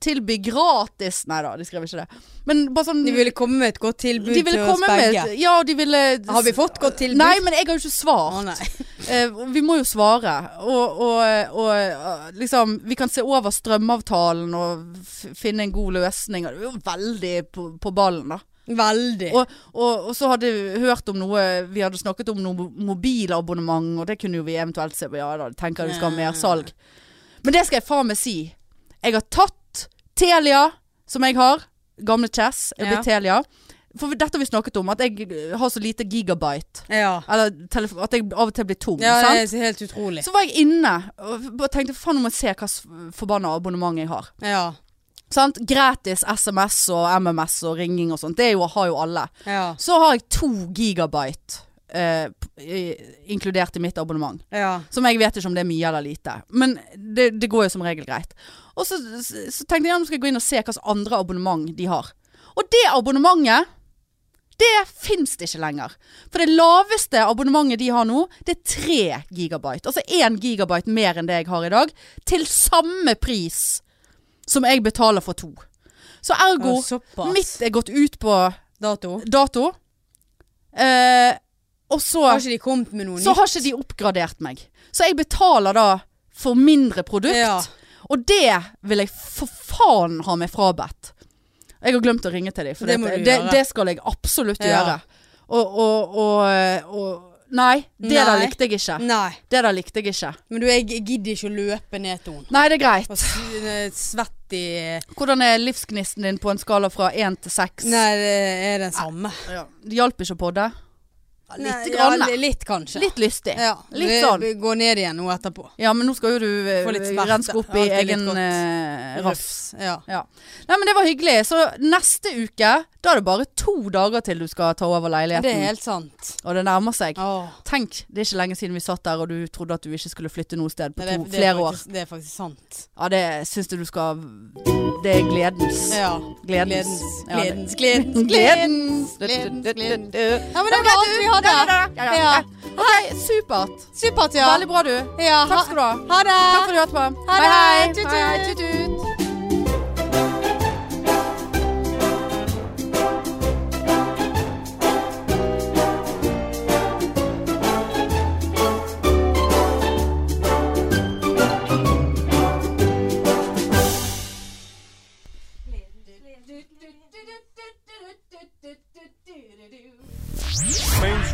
tilby gratis Nei da, de skrev ikke det. Men bare sånn De ville komme med et godt tilbud de ville til oss komme med begge. et- Ja, de ville Har vi fått godt tilbud? Nei, men jeg har jo ikke svart. Å. Eh, vi må jo svare. Og, og, og liksom Vi kan se over strømavtalen og finne en god løsning. Det er jo veldig på, på ballen, da. Veldig. Og, og, og så hadde vi hørt om noe Vi hadde snakket om noe mobilabonnement, og det kunne jo vi eventuelt se på. Ja da, tenker vi skal ha mer salg. Men det skal jeg faen meg si. Jeg har tatt Telia, som jeg har. Gamle Chess. Jeg blir Ja. Telia. For dette har vi snakket om, at jeg har så lite gigabyte. Ja. Eller at jeg av og til blir tom. ja, sant? det er helt utrolig. Så var jeg inne og tenkte faen, nå må jeg se hva forbanna abonnement jeg har. Ja. Sant? Gratis SMS og MMS og ringing og sånt. Det jo, har jo alle. Ja. Så har jeg to gigabyte eh, inkludert i mitt abonnement. Ja. Som jeg vet ikke om det er mye eller lite. Men det, det går jo som regel greit. Og så, så, så tenkte jeg at jeg gå inn og se hva slags andre abonnement de har. Og det abonnementet, det fins det ikke lenger. For det laveste abonnementet de har nå, det er 3 gigabyte. Altså 1 gigabyte mer enn det jeg har i dag. Til samme pris som jeg betaler for to. Så ergo, Ja, mitt er gått ut på Dato. dato. Eh, og så Har ikke de kommet med noe så har ikke de oppgradert meg. Så jeg betaler da for mindre produkt. Ja. Og det vil jeg for faen ha meg frabedt. Jeg har glemt å ringe til dem, for Det det, det, det skal jeg absolutt Ja. gjøre. Og, og, og, og Nei, det der likte jeg ikke. Nei. Det der likte jeg ikke. Men du, jeg gidder ikke å løpe ned til henne. Nei, det er greit. Og svett i Hvordan er livsgnisten din på en skala fra én til seks? Nei, det er den samme. Ja. Det hjalp ikke på det? Litt Nei, grann. Ja, litt, kanskje. Litt lystig. Ja. Litt Vi- sånn. Vi går ned igjen nå etterpå. Ja, men nå skal jo du eh, smerte. renske opp i egen eh, rafs. Ja. Ja. Nei, men det var hyggelig. Så neste uke, da er det bare to dager til du skal ta over leiligheten. Det er helt sant. Og det nærmer seg. Åh. Tenk, det er ikke lenge siden vi satt der og du trodde at du ikke skulle flytte noe sted på Nei, to, det, det, er flere år. faktisk, det er faktisk sant. Ja, det syns du du skal Det er gledens. Ja. Gledens. Gledens. Gledens, gledens, Gledens. gledens, gledens. Ja, Ja, men det var alt vi hadde. Ja, ja, ja. Ok, supert. Supert, ja. Veldig bra, du. ja. Takk skal du ha. Ha det. Takk for at du hørte på. Ha det. Tut, Hei, hei.